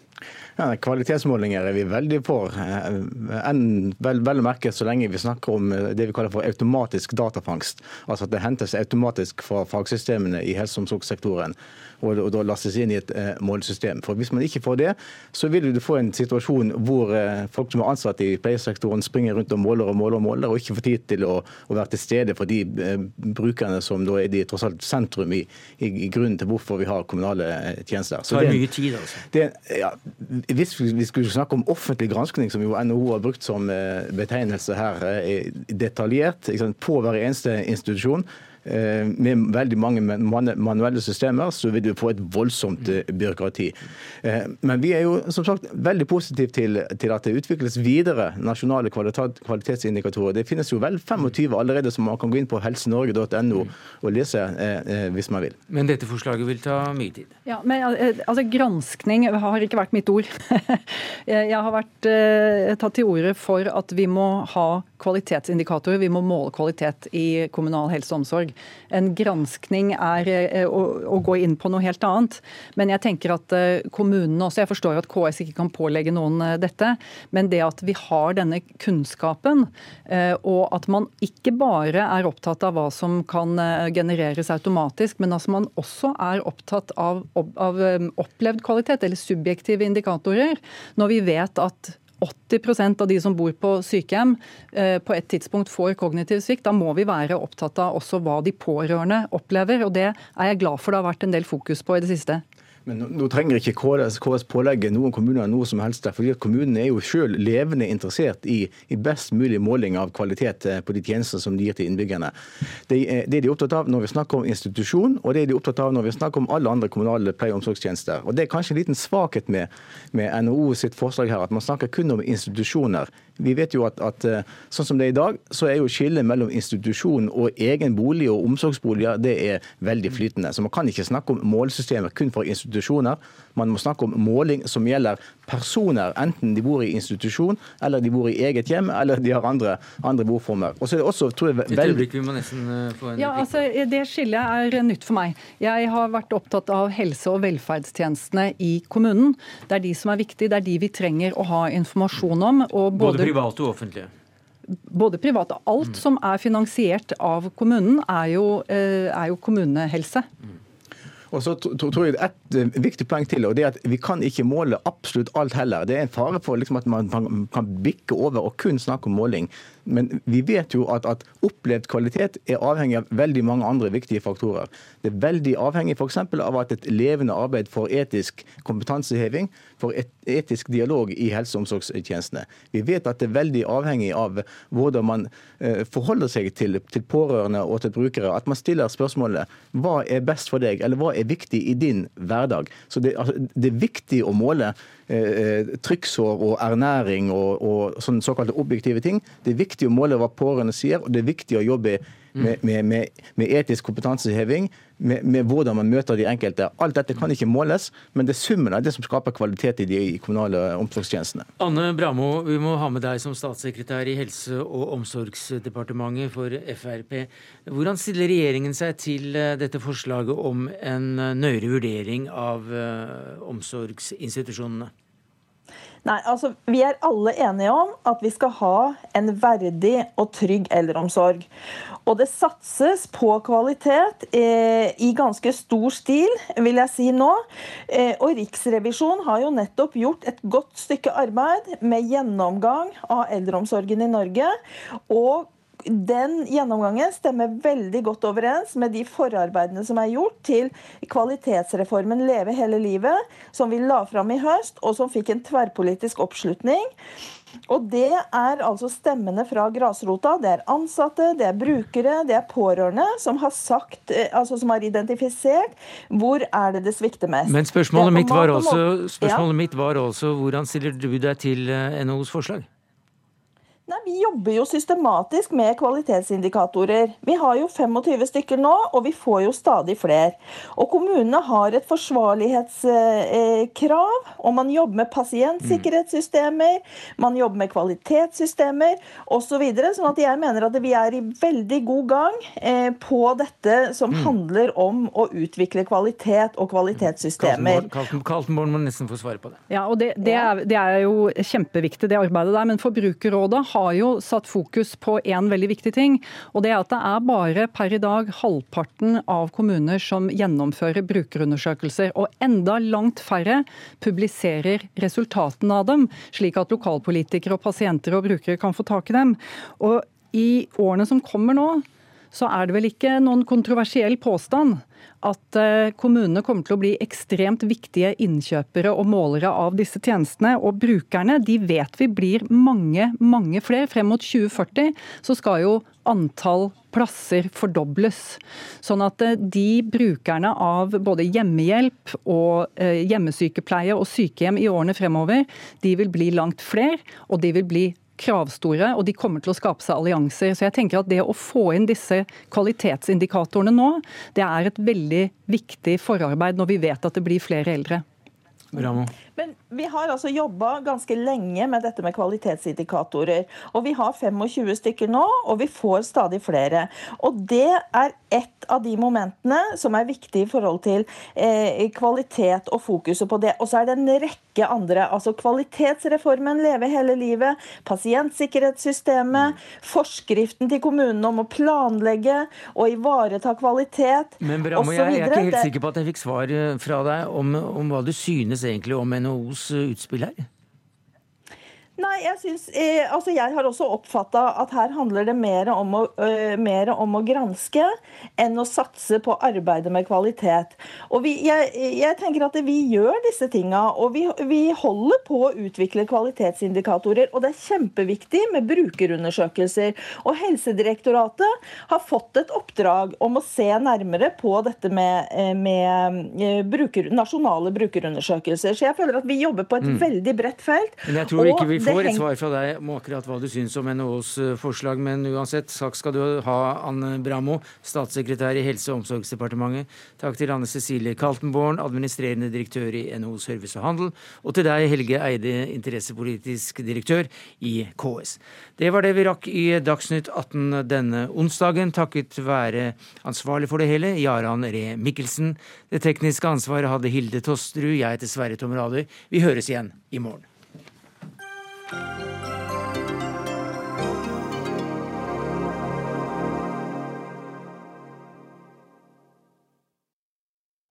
Ja, kvalitetsmålinger er vi veldig for. En enn vel, vel å merke så lenge vi snakker om eh, det vi kaller for automatisk datafangst. Altså at det hentes automatisk fra fagsystemene i helse- og omsorgssektoren og, og da lastes inn i et eh, målsystem. For Hvis man ikke får det, så vil du få en situasjon hvor eh, folk som er ansatt i pleiesektoren springer rundt og måler og måler og måler, og ikke får tid til å, å være til stede for de eh, brukerne som da er de tross alt sentrum i, i, i, grunnen til hvorfor vi har kommunale eh, tjenester. Så det tar mye tid, altså? Det, ja, hvis vi skulle snakke om offentlig granskning, som jo NHO har brukt som eh, betegnelse her, eh, detaljert på hver eneste institusjon, med veldig mange manuelle systemer, så vil du få et voldsomt eh, byråkrati. Eh, men vi er jo som sagt veldig positive til, til at det utvikles videre nasjonale kvalitetsindikatorer. Det finnes jo vel 25 allerede som man kan gå inn på helsenorge.no og lese hvis man vil. Men dette forslaget vil ta mye tid? Ja, men altså Granskning har ikke vært mitt ord. Jeg har vært tatt til orde for at vi må ha kvalitetsindikatorer. Vi må måle kvalitet i kommunal helse og omsorg. En granskning er eh, å, å, gå inn på noe helt annet. Men jeg tenker at eh, kommunene også, jeg forstår at KS ikke kan pålegge noen eh, dette, men det at vi har denne kunnskapen, og at man ikke bare er opptatt av hva som kan genereres automatisk, men at man også er opptatt av, av opplevd kvalitet, eller subjektive indikatorer, når vi vet at 80% av de som bor på sykehjem eh, på et tidspunkt får kognitiv svikt. Da må vi være opptatt av også hva de pårørende opplever. og Det er jeg glad for det har vært en del fokus på i det siste. Men nå, nå trenger ikke KS, KS, pålegge noen kommuner noe som helst. fordi Kommunene er jo selv levende interessert i, i, best mulig måling av kvalitet eh, på de tjenester som de gir til innbyggerne. Det, det, er de opptatt av når vi snakker om institusjon, og det er de opptatt av når vi snakker om alle andre kommunale pleie- og omsorgstjenester. Og Det er kanskje en liten svakhet med, med NHO sitt forslag her, at man snakker kun om institusjoner. Vi vet jo at, at, eh, sånn som det er i dag, så er jo skillet mellom institusjon og egen bolig og omsorgsboliger det er veldig flytende. Så man kan ikke snakke om målsystemer kun for institusjoner. Man må snakke om måling som gjelder personer, enten de bor i institusjon, eller de bor i eget hjem, eller de har andre, andre boformer. Og så er det også, tror jeg, veldig... vi må nesten eh, få en ja, altså, Det skillet er nytt for meg. Jeg har vært opptatt av helse- og velferdstjenestene i kommunen. Det er de som er viktige, det er de vi trenger å ha informasjon om. og både private og offentlige? Både private. Alt mm. som er finansiert av kommunen, er jo, eh, er jo kommunehelse. Mm. Og så tror jeg Et eh, viktig poeng til, og det er at vi kan ikke måle absolutt alt heller. Det er en fare for liksom at man kan bikke over og kun snakke om måling. Men vi vet jo at, at, opplevd kvalitet er avhengig av veldig mange andre viktige faktorer. Det er veldig avhengig f.eks. av at et levende arbeid for etisk kompetanseheving, for et etisk dialog i helse- og omsorgstjenestene. Vi vet at det er veldig avhengig av hvordan man eh, forholder seg til, til pårørende og til brukere. At man stiller spørsmålet hva er best for deg, eller hva er viktig i din hverdag. Så det, altså, det er viktig å måle eh, trykksår og ernæring og, og sånne såkalte objektive ting. Det er viktig å måle hva pårørende sier, og det er viktig å jobbe med, med, med, med etisk kompetanseheving, med, hvordan man møter de enkelte. Alt dette kan ikke måles, men det er summen av det som skaper kvalitet i de kommunale omsorgstjenestene. Anne Bramo, vi må ha med deg som statssekretær i Helse- og omsorgsdepartementet for Frp. Hvordan stiller regjeringen seg til eh, dette forslaget om en eh, nøyere vurdering av eh, omsorgsinstitusjonene? Nei, altså Vi er alle enige om at vi skal ha en verdig og trygg eldreomsorg. Og det satses på kvalitet eh, i ganske stor stil, vil jeg si nå. Eh, og Riksrevisjonen har jo nettopp gjort et godt stykke arbeid med gjennomgang av eldreomsorgen i Norge. Og den gjennomgangen stemmer veldig godt overens med de forarbeidene som er gjort til kvalitetsreformen Leve hele livet, som vi la fram i høst, og som fikk en tverrpolitisk oppslutning. Og det er altså stemmene fra grasrota. Det er ansatte, det er brukere, det er pårørende som har sagt, eh, altså som har identifisert hvor er det det svikter mest. Men spørsmålet mitt var også, spørsmålet mitt var også hvordan stiller du deg til eh, NHOs forslag? Nei, Vi jobber jo systematisk med kvalitetsindikatorer. Vi har jo 25 stykker nå, og vi får jo stadig flere. Og Kommunene har et forsvarlighetskrav, og man jobber med pasientsikkerhetssystemer, man jobber med kvalitetssystemer osv. Så videre, sånn at jeg mener at vi er i veldig god gang eh, på dette som mm. handler om å utvikle kvalitet og kvalitetssystemer. Kaltenborn må nesten få svare på det. Ja, og det, det, er, det er jo kjempeviktig, det arbeidet der. Men Forbrukerrådet har jo satt fokus på en veldig viktig ting. Og det er at det er bare per i dag halvparten av kommuner som gjennomfører brukerundersøkelser. Og enda langt færre publiserer resultatene av dem, slik at lokalpolitikere og pasienter og brukere kan få tak i dem. Og i årene som kommer nå, så er det vel ikke noen kontroversiell påstand at eh, kommunene kommer til å bli ekstremt viktige innkjøpere og målere av disse tjenestene. Og brukerne de vet vi blir mange, mange flere. Frem mot 2040 så skal jo antall plasser fordobles. Sånn at eh, de brukerne av både hjemmehjelp og eh, hjemmesykepleie og sykehjem i årene fremover, de vil bli langt flere, og de vil bli kravstore, og de kommer til å skape seg allianser. Så jeg tenker at det å få inn disse kvalitetsindikatorene nå, det er et veldig viktig forarbeid når vi vet at det blir flere eldre. Bravo. Men vi har altså jobba ganske lenge med dette med kvalitetsindikatorer. Og vi har 25 stykker nå, og vi får stadig flere. Og det er ett av de momentene som er viktig i forhold til eh, kvalitet og fokuset på det. Og så er det en rekke andre. Altså kvalitetsreformen Leve hele livet, pasientsikkerhetssystemet, forskriften til kommunene om å planlegge og ivareta kvalitet Men Bramo, jeg, jeg er ikke helt sikker på at jeg fikk svar eh, fra deg om, om hva du synes egentlig om en NHOs utspill her? Nei, jeg synes, eh, altså jeg har også oppfatta at her handler det mer om, å, uh, mer om, å, granske enn å satse på arbeidet med kvalitet. Og vi, jeg, jeg, tenker at vi gjør disse tinga, og vi, vi, holder på å utvikle kvalitetsindikatorer. Og det er kjempeviktig med brukerundersøkelser. Og Helsedirektoratet har fått et oppdrag om å se nærmere på dette med, med bruker, nasjonale brukerundersøkelser. Så jeg føler at vi jobber på et mm. veldig bredt felt. Men jeg tror ikke vi får et svar fra deg om akkurat hva du syns om NHOs eh, forslag, men uansett, takk skal du ha, Anne Bramo, statssekretær i Helse- og omsorgsdepartementet. Takk til Anne Cecilie Kaltenborn, administrerende direktør i NHO Service og Handel, og til deg, Helge Eide, interessepolitisk direktør i KS. Det var det vi rakk i Dagsnytt 18 denne onsdagen, takket være ansvarlig for det hele, Jaran Ree Mikkelsen. Det tekniske ansvaret hadde Hilde Tosterud, jeg heter Sverre Tom Radøy. Vi høres igjen i morgen. Música